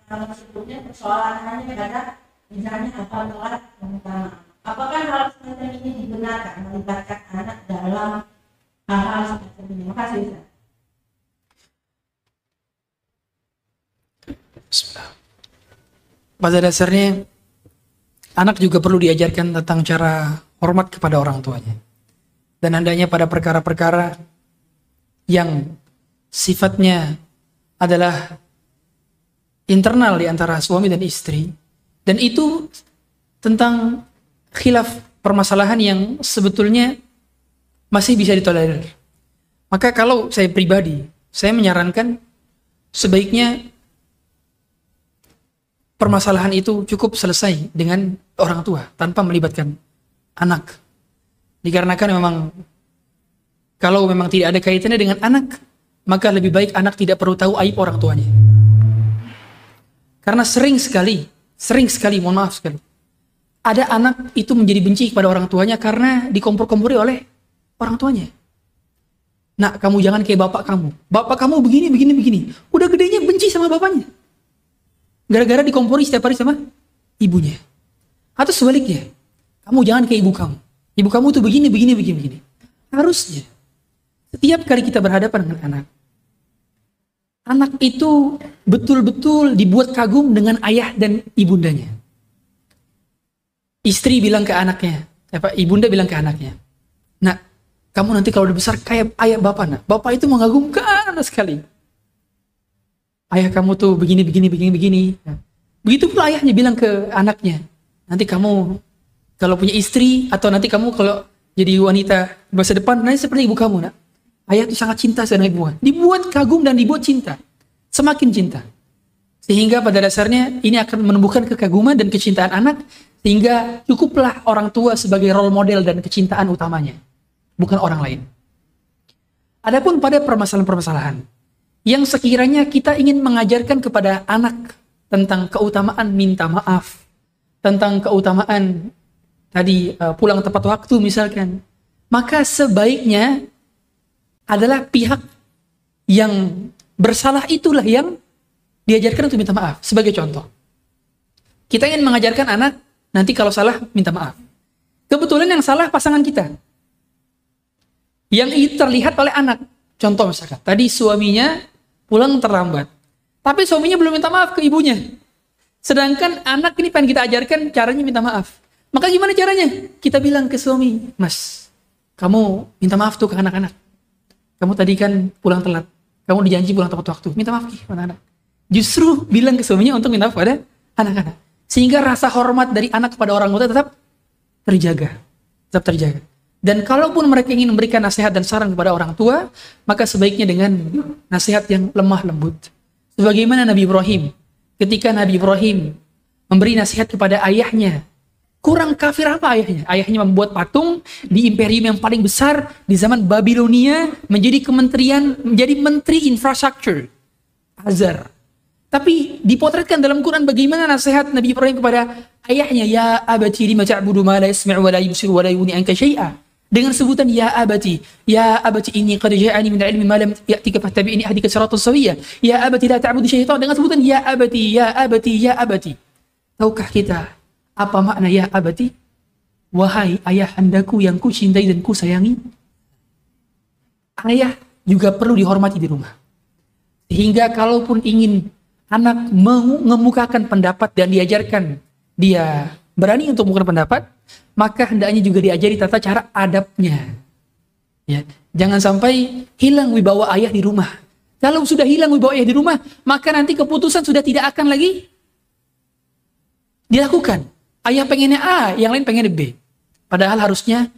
pengalaman sebelumnya persoalan hanya pada misalnya apa telat utama apakah hal semacam ini dibenarkan melibatkan anak dalam hal-hal semacam ini makasih Ustaz. Bismillah. Pada dasarnya anak juga perlu diajarkan tentang cara hormat kepada orang tuanya. Dan hendaknya pada perkara-perkara yang sifatnya adalah internal di antara suami dan istri dan itu tentang khilaf permasalahan yang sebetulnya masih bisa ditolerir. Maka kalau saya pribadi, saya menyarankan sebaiknya permasalahan itu cukup selesai dengan orang tua tanpa melibatkan anak. Dikarenakan memang kalau memang tidak ada kaitannya dengan anak, maka lebih baik anak tidak perlu tahu aib orang tuanya. Karena sering sekali, sering sekali, mohon maaf sekali, ada anak itu menjadi benci kepada orang tuanya karena dikompor-kompori oleh orang tuanya. Nak, kamu jangan kayak bapak kamu. Bapak kamu begini, begini, begini. Udah gedenya benci sama bapaknya. Gara-gara dikompori setiap hari sama ibunya. Atau sebaliknya, kamu jangan kayak ibu kamu. Ibu kamu tuh begini, begini, begini, begini. Harusnya, setiap kali kita berhadapan dengan anak, anak itu betul-betul dibuat kagum dengan ayah dan ibundanya. Istri bilang ke anaknya, apa ibunda bilang ke anaknya, nak, kamu nanti kalau udah besar kayak ayah bapak nak. Bapak itu mengagumkan sekali. Ayah kamu tuh begini, begini, begini, begini. Nah, Begitu pula ayahnya bilang ke anaknya, nanti kamu kalau punya istri atau nanti kamu kalau jadi wanita masa depan nanti seperti ibu kamu nak. Ayah itu sangat cinta sama ibu. Dibuat kagum dan dibuat cinta. Semakin cinta. Sehingga pada dasarnya ini akan menumbuhkan kekaguman dan kecintaan anak sehingga cukuplah orang tua sebagai role model dan kecintaan utamanya, bukan orang lain. Adapun pada permasalahan-permasalahan yang sekiranya kita ingin mengajarkan kepada anak tentang keutamaan minta maaf, tentang keutamaan tadi uh, pulang tepat waktu misalkan, maka sebaiknya adalah pihak yang bersalah itulah yang diajarkan untuk minta maaf. Sebagai contoh, kita ingin mengajarkan anak nanti kalau salah minta maaf. Kebetulan yang salah pasangan kita. Yang itu terlihat oleh anak. Contoh misalkan, tadi suaminya pulang terlambat. Tapi suaminya belum minta maaf ke ibunya. Sedangkan anak ini pengen kita ajarkan caranya minta maaf. Maka gimana caranya? Kita bilang ke suami, Mas, kamu minta maaf tuh ke anak-anak. Kamu tadi kan pulang telat. Kamu dijanji pulang tepat waktu. Minta maaf ke anak-anak. Justru bilang ke suaminya untuk minta maaf pada anak-anak. Sehingga rasa hormat dari anak kepada orang tua tetap terjaga. Tetap terjaga. Dan kalaupun mereka ingin memberikan nasihat dan saran kepada orang tua, maka sebaiknya dengan nasihat yang lemah lembut. Sebagaimana Nabi Ibrahim, ketika Nabi Ibrahim memberi nasihat kepada ayahnya, kurang kafir apa ayahnya? Ayahnya membuat patung di imperium yang paling besar di zaman Babilonia menjadi kementerian, menjadi menteri infrastruktur. Azar. Tapi dipotretkan dalam Quran bagaimana nasihat Nabi Ibrahim kepada ayahnya, "Ya abati lima ta'budu ma la yasma'u wa la yubsiru wa la yughni anka syai'a." Dengan sebutan ya abati, ya abati ini qad ja'ani min ilmi ma lam ya'tika fattabi'ni ahdika siratal sawiyya. Ya abati la ta'budu syaitan dengan sebutan ya abati, ya abati, ya abati. Tahukah kita apa makna ya abati? Wahai ayah handaku yang ku cintai dan ku sayangi. Ayah juga perlu dihormati di rumah. Sehingga kalaupun ingin anak mengemukakan pendapat dan diajarkan dia berani untuk mengemukakan pendapat, maka hendaknya juga diajari tata cara adabnya. Ya, jangan sampai hilang wibawa ayah di rumah. Kalau sudah hilang wibawa ayah di rumah, maka nanti keputusan sudah tidak akan lagi dilakukan. Ayah pengennya A, yang lain pengennya B. Padahal harusnya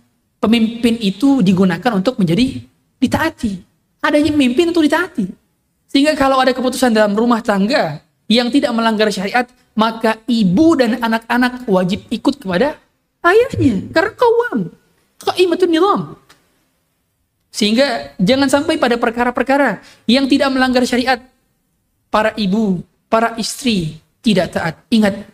pemimpin itu digunakan untuk menjadi ditaati. Adanya pemimpin untuk ditaati. Sehingga kalau ada keputusan dalam rumah tangga yang tidak melanggar syariat, maka ibu dan anak-anak wajib ikut kepada ayahnya karena kawam qaimatun nizam sehingga jangan sampai pada perkara-perkara yang tidak melanggar syariat para ibu para istri tidak taat ingat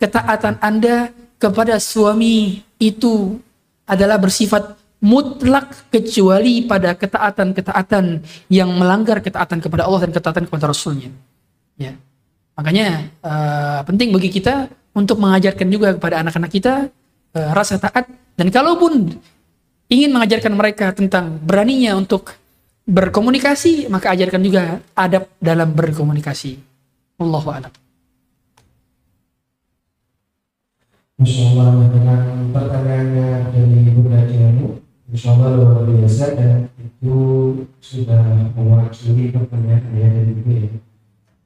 ketaatan Anda kepada suami itu adalah bersifat mutlak kecuali pada ketaatan-ketaatan yang melanggar ketaatan kepada Allah dan ketaatan kepada Rasulnya. Ya. Makanya uh, penting bagi kita untuk mengajarkan juga kepada anak-anak kita uh, rasa taat dan kalaupun ingin mengajarkan mereka tentang beraninya untuk berkomunikasi maka ajarkan juga adab dalam berkomunikasi. Allahu a'lam. Masya Allah dengan pertanyaannya dari Bunda Dianu Insya Allah luar biasa dan itu sudah mewakili pertanyaan yang dari ya.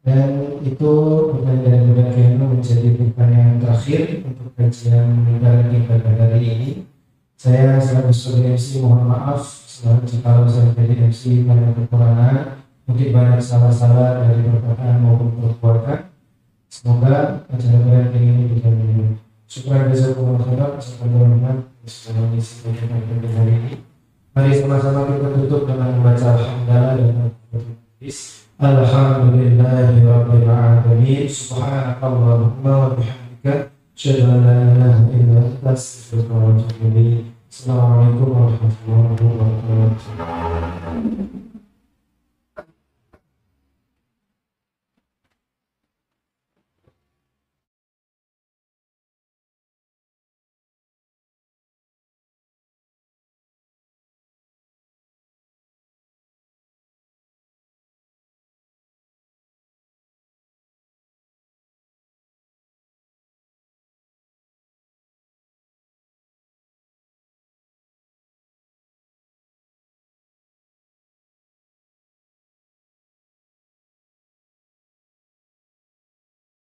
Dan itu pertanyaan Bunda Dianu menjadi pertanyaan terakhir untuk kajian meninggalkan pada hari ini. Saya selaku sebagai MC mohon maaf selalu kalau saya menjadi MC banyak kekurangan, mungkin banyak salah-salah dari perkataan maupun perbuatan. Semoga acara kalian ini bisa menjadi Syukur jazakumullah khairan Assalamualaikum warahmatullahi hari ini. Mari sama-sama kita tutup dengan membaca alhamdulillah dan. Subhanakallahumma wa bihamdika. Assalamualaikum warahmatullahi wabarakatuh.